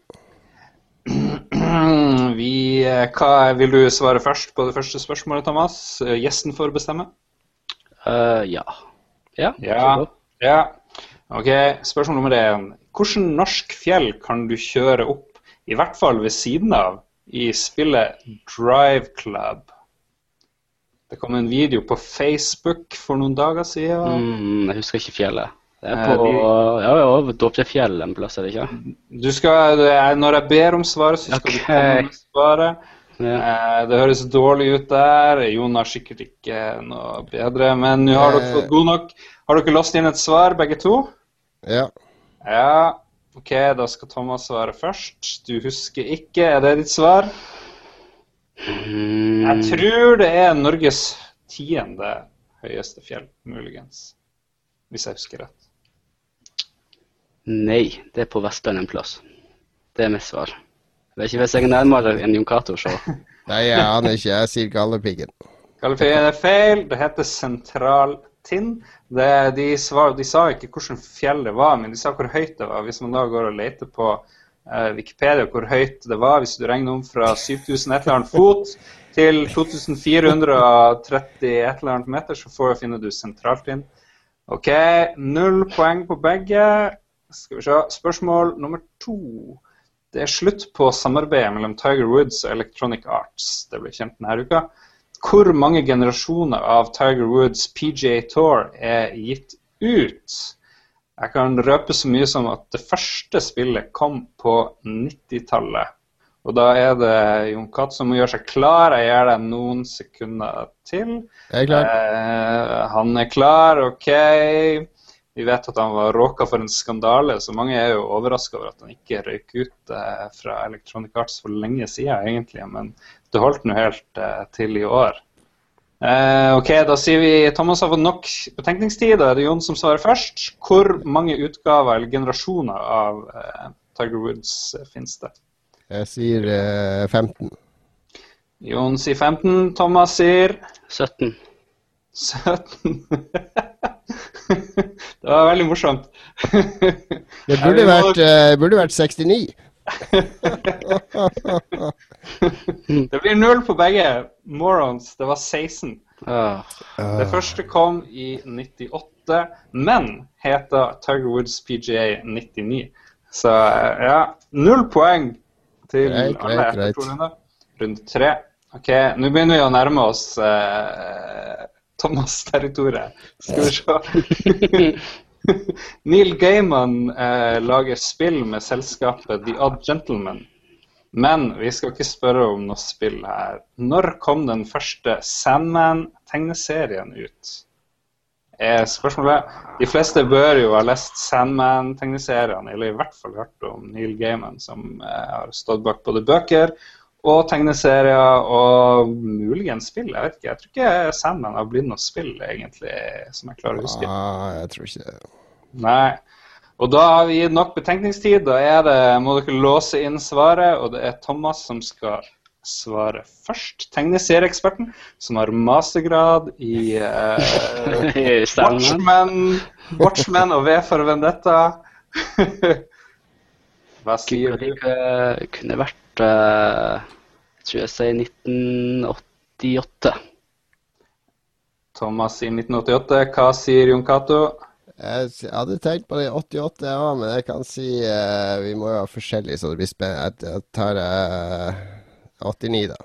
Vi, eh, hva, vil du svare først på det første spørsmålet, Thomas? Eh, Gjesten får bestemme. Uh, ja. Ja, Ja. ja. Ok, Spørsmål nummer én. Hvilket norsk fjell kan du kjøre opp, i hvert fall ved siden av, i spillet Drive Club? Det kom en video på Facebook for noen dager siden. Mm, jeg husker ikke fjellet. Det er Eh, på de- ja, ja, over Dovrefjell en plass, er det ikke? Du skal, når jeg ber om svaret, så skal okay. du komme med svaret. Ja. Eh, det høres dårlig ut der. Jon har sikkert ikke noe bedre. Men nå har dere Eh. fått god nok. Har dere låst inn et svar, begge to? Ja. Ja. OK, da skal Thomas svare først. Du husker ikke. Er det ditt svar? Mm, Jeg tror det er Norges tiende høyeste fjell, muligens. Hvis jeg husker rett. Nei, det er på Vestlandet en plass. Det er mitt svar. Jeg vet ikke hvis jeg er nærmere enn Jon Cato, så Nei, jeg aner ikke. Jeg sier Galdhøpiggen. Galdhøpiggen er feil. Det heter Sentraltind. Det, de, svar, de sa ikke hvordan fjellet var, men de sa hvor høyt det var. Hvis man da går og leter på Wikipedia hvor høyt det var, hvis du regner om fra 7000 et eller annet fot til 2430 et eller annet meter, så får, finner du sentralt inn. OK, null poeng på begge. Skal vi se. Spørsmål nummer to. Det er slutt på samarbeidet mellom Tiger Woods og Electronic Arts. Det ble kjent denne uka. Hvor mange generasjoner av Tiger Woods PGA Tour er gitt ut? Jeg kan røpe så mye som at det første spillet kom på 90-tallet. Og da er det Jon Cato som må gjøre seg klar. Jeg gir deg noen sekunder til. Jeg er klar. Eh, han er klar, OK. Vi vet at han var råka for en skandale, så mange er jo overraska over at han ikke røyk ut eh, fra Electronic Arts for lenge siden, egentlig. Men det holdt nå helt eh, til i år. Eh, OK, da sier vi Thomas har fått nok betenkningstid. Da er det Jon som svarer først. Hvor mange utgaver eller generasjoner av uh, Tiger Woods uh, finnes det? Jeg sier eh, 15. Jon sier 15, Thomas sier 17. 17. det var veldig morsomt. Det burde vært, burde vært 69. Det blir null på begge. Morons, det var 16. Ah, Det første kom i 98, men heter Tiger Woods PGA 99. Så ja, null poeng til Greit, alle etter to runder. Runde tre. Ok, nå begynner vi å nærme oss eh, Thomas' territorium. Skal vi se. Neil Gaiman eh, lager spill med selskapet The Odd Gentleman. Men vi skal ikke spørre om noe spill her. Når kom den første Sandman-tegneserien ut? Er spørsmålet De fleste bør jo ha lest Sandman-tegneseriene, eller i hvert fall hørt om Neil Gaiman, som eh, har stått bak både bøker og tegneserier og muligens spill. Jeg vet ikke. Jeg tror ikke Sandman har blitt noe spill, egentlig, som jeg klarer å huske. Ah, jeg tror ikke det. Nei. Og da har vi gitt nok betenkningstid. Da er det, må dere låse inn svaret, og det er Thomas som skal svare først. Tegneserieeksperten som har mastergrad i uh. Watchmen, Watchmen og V for Vendetta. Hva sier du? kunne vært eh, Jeg tror jeg sier 1988. Thomas sier 1988. Hva sier Jon Cato? Jeg hadde tenkt på det i 88 jeg òg, men jeg kan si uh, vi må jo ha forskjellig, så det blir spennende. Jeg, jeg tar uh, 89, da.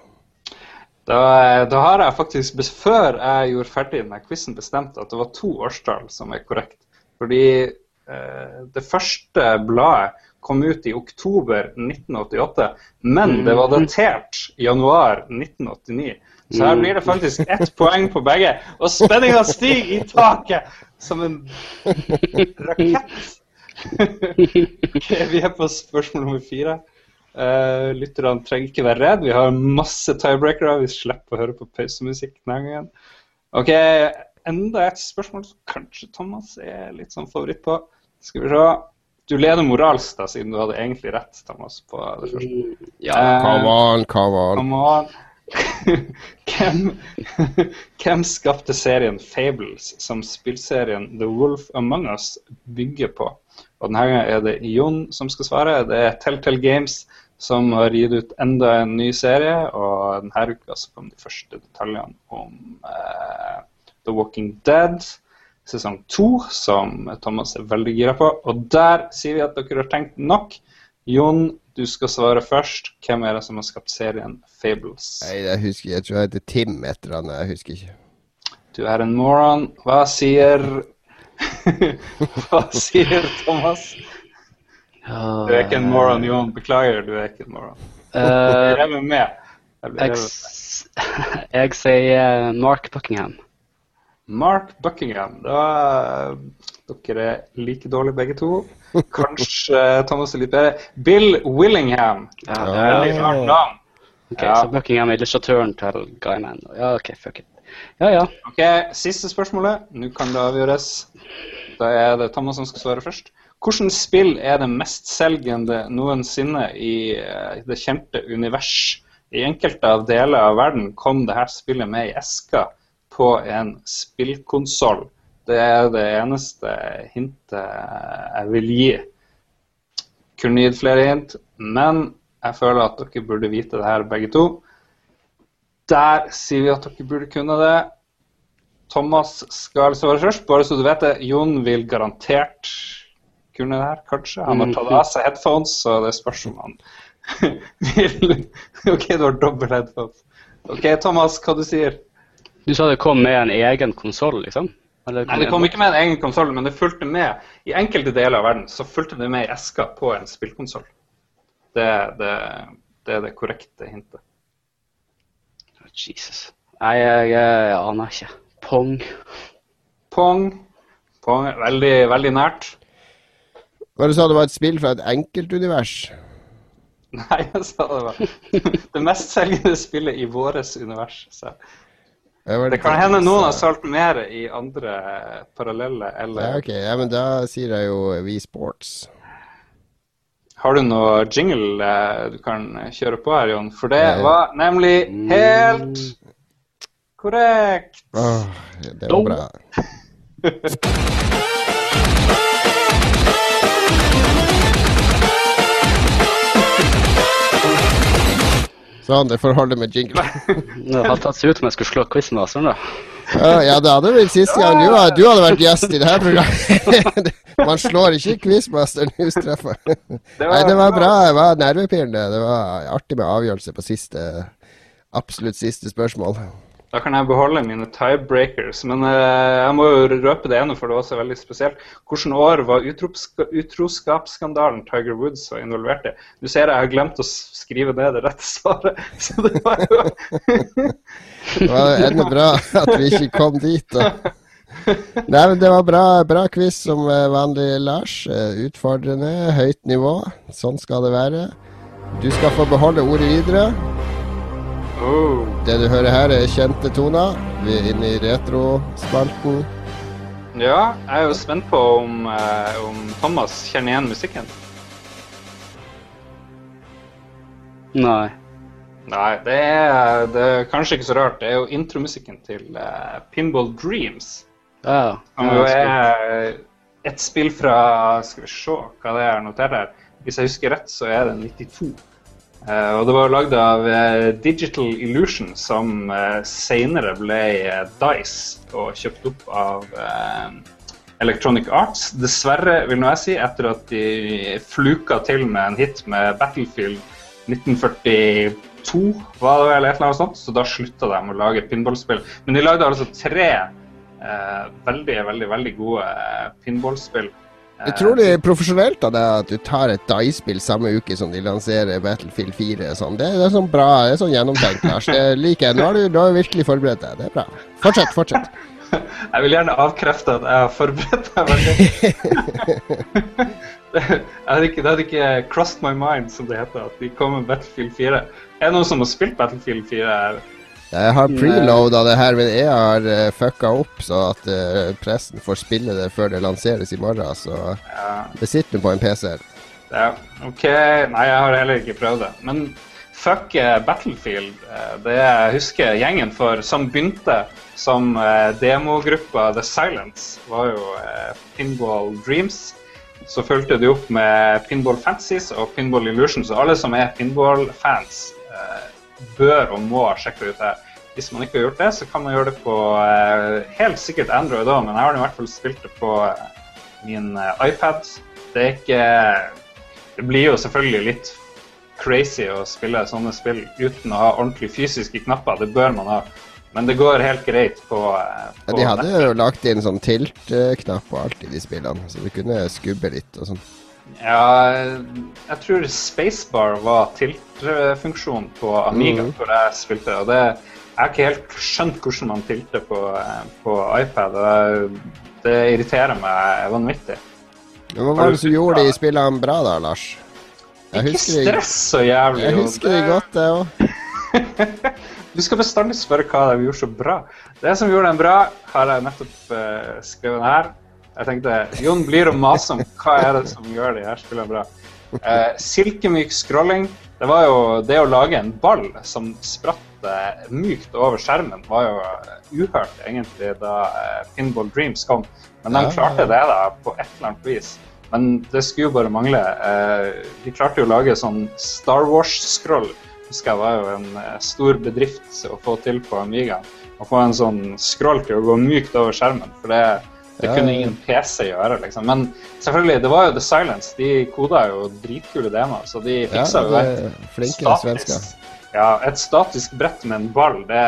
Da, da har jeg faktisk, før jeg gjorde ferdig denne quizen, bestemt at det var to årstall som er korrekt. Fordi uh, det første bladet kom ut i oktober 1988, men det var datert januar 1989. Så her blir det faktisk ett poeng på begge, og spenninga stiger i taket som en rakett. Ok, vi er på spørsmål nummer fire. Uh, lytterne trenger ikke være redd. Vi har masse tiebreakere. Vi slipper å høre på pausemusikk denne gangen. Ok, enda et spørsmål som kanskje Thomas er litt sånn favoritt på. Skal vi se. Du leder moralsk, da, siden du hadde egentlig rett, Thomas, på det første. Ja. Come on, come on. Come on. hvem, hvem skapte serien Fables, som spillserien The Wolf Among Us bygger på? Og denne gangen er det Jon som skal svare. Det er Telltale Games som har gitt ut enda en ny serie, og denne uka så kom de første detaljene om uh, The Walking Dead sesong to, som Thomas er veldig gira på. Og der sier vi at dere har tenkt nok. Jon, du skal svare først. Hvem er det som har skapt serien Fables? Nei, jeg husker ikke. Jeg tror jeg heter Tim et eller annet. Jeg husker ikke. Du er en moron. Hva sier Hva sier Thomas? Du er ikke en moron, Jon. Beklager, du er ikke en moron. Eh, Jeg lever med. Jeg jeg, jeg sier Mark Buckingham. Mark Buckingham. Da dere er like dårlige begge to. Kanskje Thomas er litt bedre. Bill Willingham. Ja, Ja. Veldig rart navn. Ok, Ja. Så Buckingham er illustratøren til Guyman. Ja, OK, fuck it. Ja, ja. Ok, Siste spørsmålet. Nå kan det avgjøres. Da er det Thomas som skal svare først. Hvilket spill er det mestselgende noensinne i eh, det kjente univers? I enkelte av deler av verden kom dette spillet med i eska på en spillkonsoll. Det er det eneste hintet jeg vil gi. Kunne gitt flere hint, men jeg føler at dere burde vite det her begge to. Der sier vi at dere burde kunne det. Thomas skal svare først, bare så du vet det. Jon vil garantert kunne det her, kanskje. Han har tatt av seg headphones, så det spørs om han vil OK, du har dobbel headphones. OK, Thomas, hva du sier Du sa det kom med en egen konsoll, liksom? Eller Nei, Det kom ikke med en egen konsoll, men det fulgte med. I enkelte deler av verden så fulgte det med i eska på en spillkonsoll. Det, det, det er det korrekte hintet. Jesus. Nei, jeg, jeg aner ikke. Pong. Pong. Pong veldig, veldig nært. Hva du sa det var et spill fra et enkeltunivers? Nei, jeg sa det var det mestselgende spillet i våres univers. Så. Det kan hende noen har solgt mer i andre parallelle Ja, eller ok. Ja, men da sier jeg jo We Sports. Har du noe jingle eh, du kan kjøre på her, Jon? For det Nei. var nemlig helt korrekt. Åh, det var bra. Sånn, det får holde med jingle. Det hadde tatt seg ut om jeg skulle slå quizmasteren, da. Ja, ja, det hadde vært siste gang du, du hadde vært gjest i det her programmet. Man slår ikke quizmasteren hustreffer. Nei, det var bra. Det var nervepirrende. Det var artig med avgjørelse på siste Absolutt siste spørsmål. Da kan jeg beholde mine tiebreakers. Men uh, jeg må jo røpe det ene, for det var også veldig spesielt. Hvilket år var utroskapsskandalen Tiger Woods var involvert i? Du ser jeg har glemt å skrive ned det rette svaret. Så det var jo Det var enda bra at vi ikke kom dit. Da. Nei, men Det var bra, bra quiz som eh, vanlig, Lars. Eh, Utfordrende, høyt nivå. Sånn skal det være. Du skal få beholde ordet videre. Oh. Det du hører her, er kjente toner. Vi er inne i retrospalten. Ja, jeg er jo spent på om, eh, om Thomas kjenner igjen musikken. Nei. Nei, det er, det er kanskje ikke så rart. Det er jo intromusikken til eh, Pinball Dreams. Ja. Som jo er et spill fra Skal vi se hva det er notert her. Hvis jeg husker rett, så er det 92. Eh, og det var lagd av eh, Digital Illusion, som uh, senere ble eh, Dice og kjøpt opp av eh, Electronic Arts. Dessverre, vil nå jeg si, etter at de fluka til med en hit med Battlefield 1942, var det vel et eller annet sånt, så da slutta de å lage pinballspill. Men de lagde altså tre eh, veldig, veldig, veldig gode eh, pinballspill. Utrolig profesjonelt av deg at du tar et DICE-spill samme uke som de lanserer Battlefield 4. og Sånn. Det, det er sånn bra, det er sånn gjennomtenkt, Lars. Det liker jeg. Nå har du, du har virkelig forberedt deg. Det er bra. Fortsett, fortsett. Jeg vil gjerne avkrefte at jeg har forberedt meg veldig. det, hadde ikke, det hadde ikke crossed my mind, som det heter, at de kom med Battlefield 4. Er det noen som har spilt Battlefield 4 her? Jeg har preloada det her, men jeg har uh, fucka opp så at uh, pressen får spille det før det lanseres i morgen. Så Ja, det sitter på en PC. her. ja, OK. Nei, jeg har heller ikke prøvd det. Men fuck eh, Battlefield. det jeg husker gjengen for, som begynte som demogruppa The Silence, var jo Pinball Dreams. Så fulgte de opp med Pinball Fancies og Pinball Illusions. Og alle som er pinball-fans, bør og må sjekke ut det. Hvis man ikke har gjort det, så kan man gjøre det på eh, helt sikkert Android òg, men jeg har i hvert fall spilt det på eh, min eh, iPad. Det er ikke Det blir jo selvfølgelig litt crazy å spille sånne spill uten å ha ordentlig fysiske knapper. Det bør man ha. Men det går helt greit på, på Ja, de hadde jo lagt inn sånn tilt-knapp og alt i de spillene, så du kunne skubbe litt og sånn. Ja, jeg tror Spacebar var tiltfunksjon på Amiga mm. hvor jeg spilte. og det, Jeg har ikke helt skjønt hvordan man tilter på, på iPad. og Det irriterer meg vanvittig. Men hva var det som gjorde de spillene bra da, Lars? Jeg Ikke stress så jævlig. jeg husker det godt, jeg òg. Du skal bestandig spørre hva de gjorde så bra. Det som gjorde dem bra, har jeg nettopp uh, skrevet her. Jeg tenkte Jon blir å mase om hva er det som gjør de her spillene bra. Eh, silkemyk scrolling. Det var jo det å lage en ball som spratt eh, mykt over skjermen, var jo eh, uhørt egentlig da eh, Pinball Dreams kom. Men de klarte det da på et eller annet vis. Men det skulle jo bare mangle. Eh, de klarte jo å lage sånn Star Wars-scroll. Husker jeg var jo en eh, stor bedrift å få til på Amiga. Å få en sånn scroll til å gå mykt over skjermen. For det, det Ja, kunne ingen PC gjøre, liksom. Men selvfølgelig, det var jo The Silence. De koda jo dritkule demoer, så de fiksa jo et flinke svensker. ja, et statisk brett med en ball, det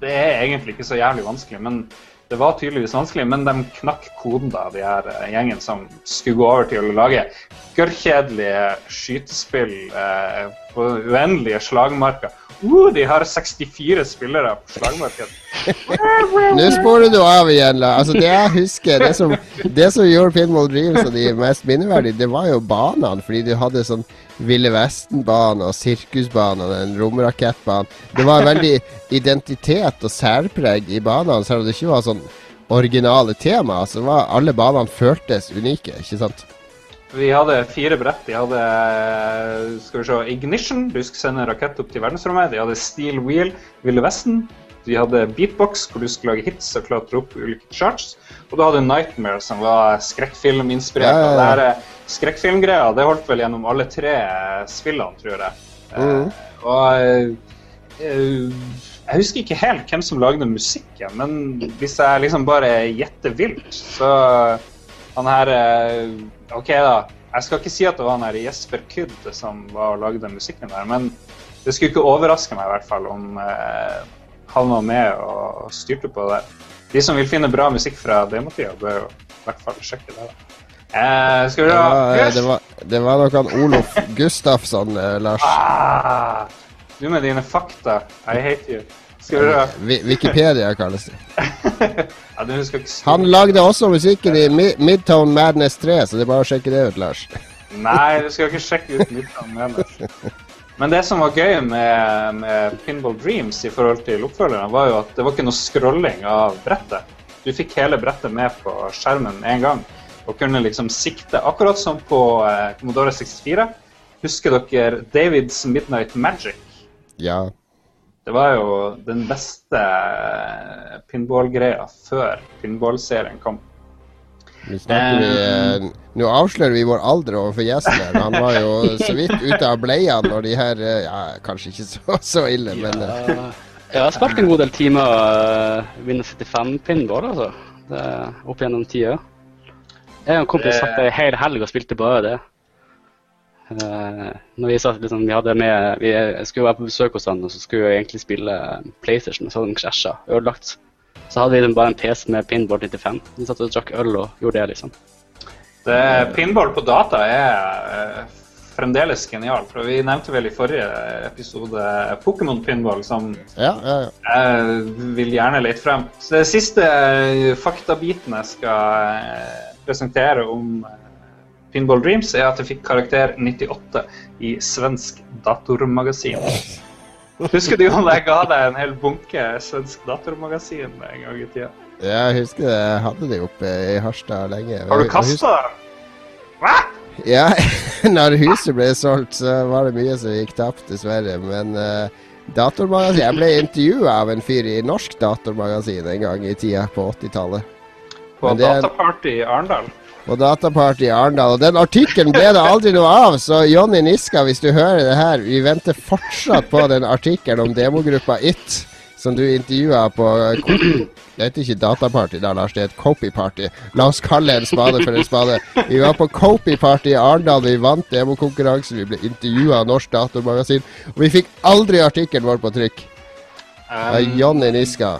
Det er egentlig ikke så jævlig vanskelig, men det var tydeligvis vanskelig. Men de knakk koden, da, de her eh, gjengen som skulle gå over til å lage gørrkjedelige skytespill eh, på uendelige slagmarker. Uh, de har 64 spillere på slagmarkedet. Nå sporer du av igjen. Altså, det jeg husker, det som, det som gjorde Pinball Dreams og de mest minneverdige, det var jo banene. Fordi du hadde sånn Ville Vesten-bane og sirkusbane og en romrakettbane. Det var veldig identitet og særpreg i banene, selv om det ikke var sånn originale tema. Så alle banene føltes unike, ikke sant? Vi hadde fire brett. De hadde skal vi se, Ignition, du skulle sende en rakett opp til verdensrommet. De hadde Steel Wheel, Ville Vesten. De hadde Beatbox, hvor du skulle lage hits og klatre opp ulike charts. Og du hadde Nightmare, som var skrekkfilminspirert. Ja, ja, ja. Eh, skrekkfilmgreia det holdt vel gjennom alle tre eh, spillene, tror jeg. Mm. Uh, og eh, eh, jeg husker ikke helt hvem som lagde musikken, men hvis jeg liksom bare gjetter vilt, så han her eh, OK, da. Jeg skal ikke si at det var han her Jesper Kydd som var og lagde musikken der, men det skulle ikke overraske meg i hvert fall om eh, han var med og styrte på det. De som vil finne bra musikk fra demotida, bør jo i hvert fall sjekke det. da. Eh, skal vi da ha eh, det var, det var nok han Olof Gustafsson, eh, Lars. Ah, du med dine fakta. I hate you. Skal du ha Wikipedia kalles det. ja, du skal ikke Han lagde også musikken i Mi Midtown Madness 3, så det er bare å sjekke det ut, Lars. Nei, du skal ikke sjekke ut Midtown Madness. Men det som var gøy med, med Pinball Dreams i forhold til oppfølgerne, var jo at det var ikke noe scrolling av brettet. Du fikk hele brettet med på skjermen med en gang, og kunne liksom sikte, akkurat som på eh, Commodore 64. Husker dere Davids Midnight Magic? Ja. Det var jo den beste pinballgreia pinball-greia før pinball-serien kom. Nå vi eh, Nå avslører vi vår alder overfor gjesten her. Han var jo så vidt ute av bleia når de her eh, Ja, kanskje ikke så, så ille, men eh, Ja, jeg har spilt en god del timer uh, Windows 75 pinball, altså. Det opp gjennom tida. Jeg og en kompis satt ei hel helg og spilte bare det. Eh, når vi satt liksom, vi hadde med Vi skulle være på besøk hos han, og så skulle vi egentlig spille PlayStation, og så hadde den krasja, ødelagt. Så hadde vi liksom bare en PC med pinball 95. Vi satt og drakk øl og gjorde det, liksom. Det, pinball på data er eh, fremdeles genial. For vi nevnte vel i forrige episode Pokémon Pinball, som ja, ja, ja. jeg vil gjerne lete frem. Så det siste eh, faktabiten jeg skal presentere om Pinball Dreams, er at jeg fikk karakter 98 i svensk datormagasin. Husker du om jeg ga deg en hel bunke svensk datormagasin en gang i tida? Ja, Jeg husker det, jeg hadde de oppe i Harstad lenge. Har du kasta det? Hva? Ja, når huset ble solgt, så var det mye som gikk tapt, dessverre. Men uh, datormagasin Jeg ble intervjua av en fyr i Norsk Datormagasin en gang i tida på 80-tallet. På dataparty i Arendal? På Dataparty i Arendal. Og den artikkelen ble det aldri noe av, så Jonny Niska, hvis du hører det her, vi venter fortsatt på den artikkelen om demogruppa It, som du intervjua på Det heter ikke Dataparty da, Lars, det er et Copy-party. La oss kalle en spade for en spade. Vi var på Copy-party i Arendal, vi vant demokonkurransen, vi ble intervjua av Norsk Datormagasin, og vi fikk aldri artikkelen vår på trykk. Um, Jonny Niska.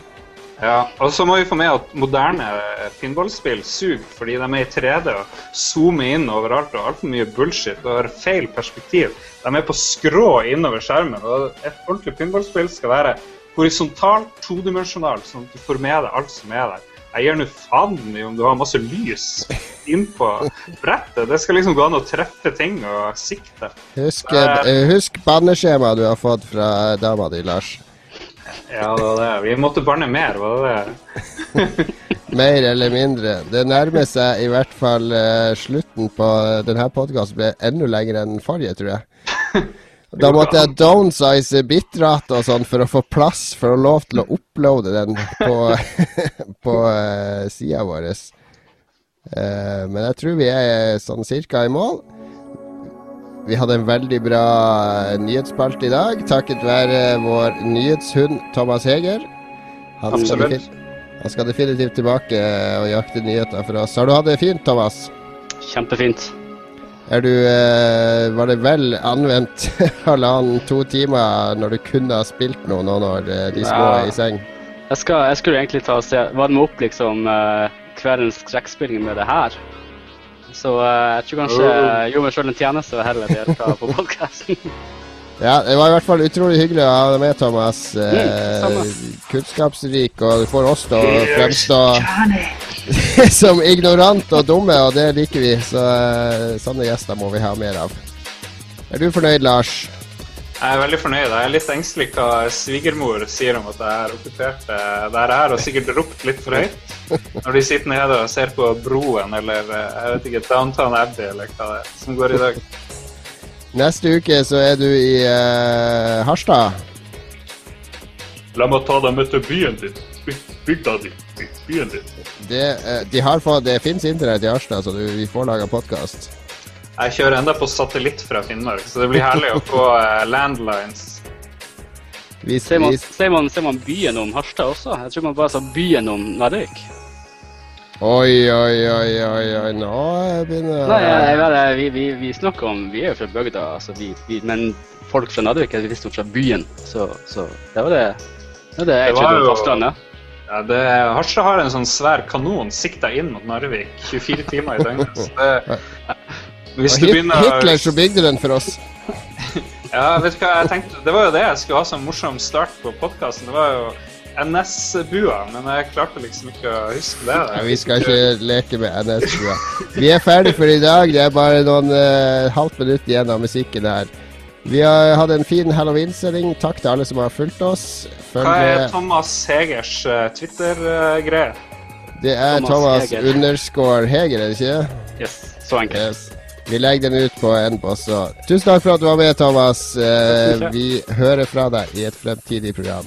Ja, og så må vi få med at moderne pinballspill suger fordi de er i 3D og zoomer inn overalt og altfor mye bullshit og har feil perspektiv. De er på skrå innover skjermen, og et ordentlig pinballspill skal være horisontalt, todimensjonalt, sånn at du får med deg alt som er der. Jeg gir nå faen i om du har masse lys innpå brettet. Det skal liksom gå an å treffe ting og sikte. Husk, eh, husk banneskjemaet du har fått fra dama di, Lars. Ja, det var det. Vi måtte banne mer, var det det? Mer eller mindre. Det nærmer seg i hvert fall uh, slutten på denne podkasten. Ble enda lenger enn forrige, tror jeg. Da måtte jeg downsize bitrate og sånn for å få plass, for å lov til å uploade den på, på uh, sida vår. Uh, men jeg tror vi er sånn cirka i mål. Vi hadde en veldig bra eh, nyhetsspalte i dag, takket være vår nyhetshund Thomas Heger. Han skal, Absolutt. han skal definitivt tilbake og jakte nyheter for oss. Har du hatt det fint, Thomas? Kjempefint. Er du, eh, var det vel anvendt halvannen-to timer når du kunne ha spilt noe nå når eh, de små Ja. er i seng? Jeg, skal, jeg skulle egentlig ta og se varme opp liksom eh, kveldens skrekkspilling med det her. Så eh, jeg tror kanskje jeg gjorde meg sjøl en tjeneste og heller delta på podkasten. Ja, det var i hvert fall utrolig hyggelig å ha deg med, Thomas. Eh, samme. kunnskapsrik, og du får oss til å fremstå som ignorant og dumme, og det liker vi. Så eh, sånne gjester må vi ha mer av. Er du fornøyd, Lars? Jeg er veldig fornøyd. Jeg er litt engstelig hva svigermor sier om at jeg har okkupert der jeg er, og sikkert ropt litt for høyt når de sitter nede og ser på Broen eller eh, jeg vet ikke, Downtown Abbey eller hva det er som går i dag. Neste uke så er du i uh, Harstad. La meg ta deg med til byen din. Bygda di. Byen din. Det, uh, de har fått, det fins internett i Harstad, så du, vi får laga podkast. Jeg kjører enda på satellitt fra Finnmark, så det blir herlig å få eh, landlines. Vi, Ser man, ser, man, ser man byen om Harstad også? Jeg tror man bare sa byen om Narvik. oi, oi, oi, oi, oi, nå begynner Nei, jeg, jeg, jeg, vi, vi, vi snakker om Vi er jo fra bygda, altså vi, vi, men folk fra Narvik er visstnok fra byen. Så, så det var det, det, var det jeg trodde om jo- fastlandet. Ja, det, Harstad har en sånn svær kanon sikta inn mot Narvik 24 timer i døgnet. Så det, hvis Og du begynner Hitler så bygde den for oss. Ja, vet du hva jeg tenkte? Det var jo det jeg skulle ha som morsom start på podkasten. Det var jo NS-bua, men jeg klarte liksom ikke å huske det. Ja, vi skal ikke leke med NS-bua. Vi er ferdig for i dag. Det er bare noen uh, halvt minutt igjen av musikken her. Vi har hatt en fin halloween-sending. Takk til alle som har fulgt oss. Følg Hva er. Thomas Hegers uh, Twitter-greie? Det er Thomas Thomas Heger. underscore Heger, er det ikke? Yes, så enkelt. Yes. Vi legger den ut på en også. Tusen takk for at du var med, Thomas. Eh, vi hører fra deg i et fremtidig program.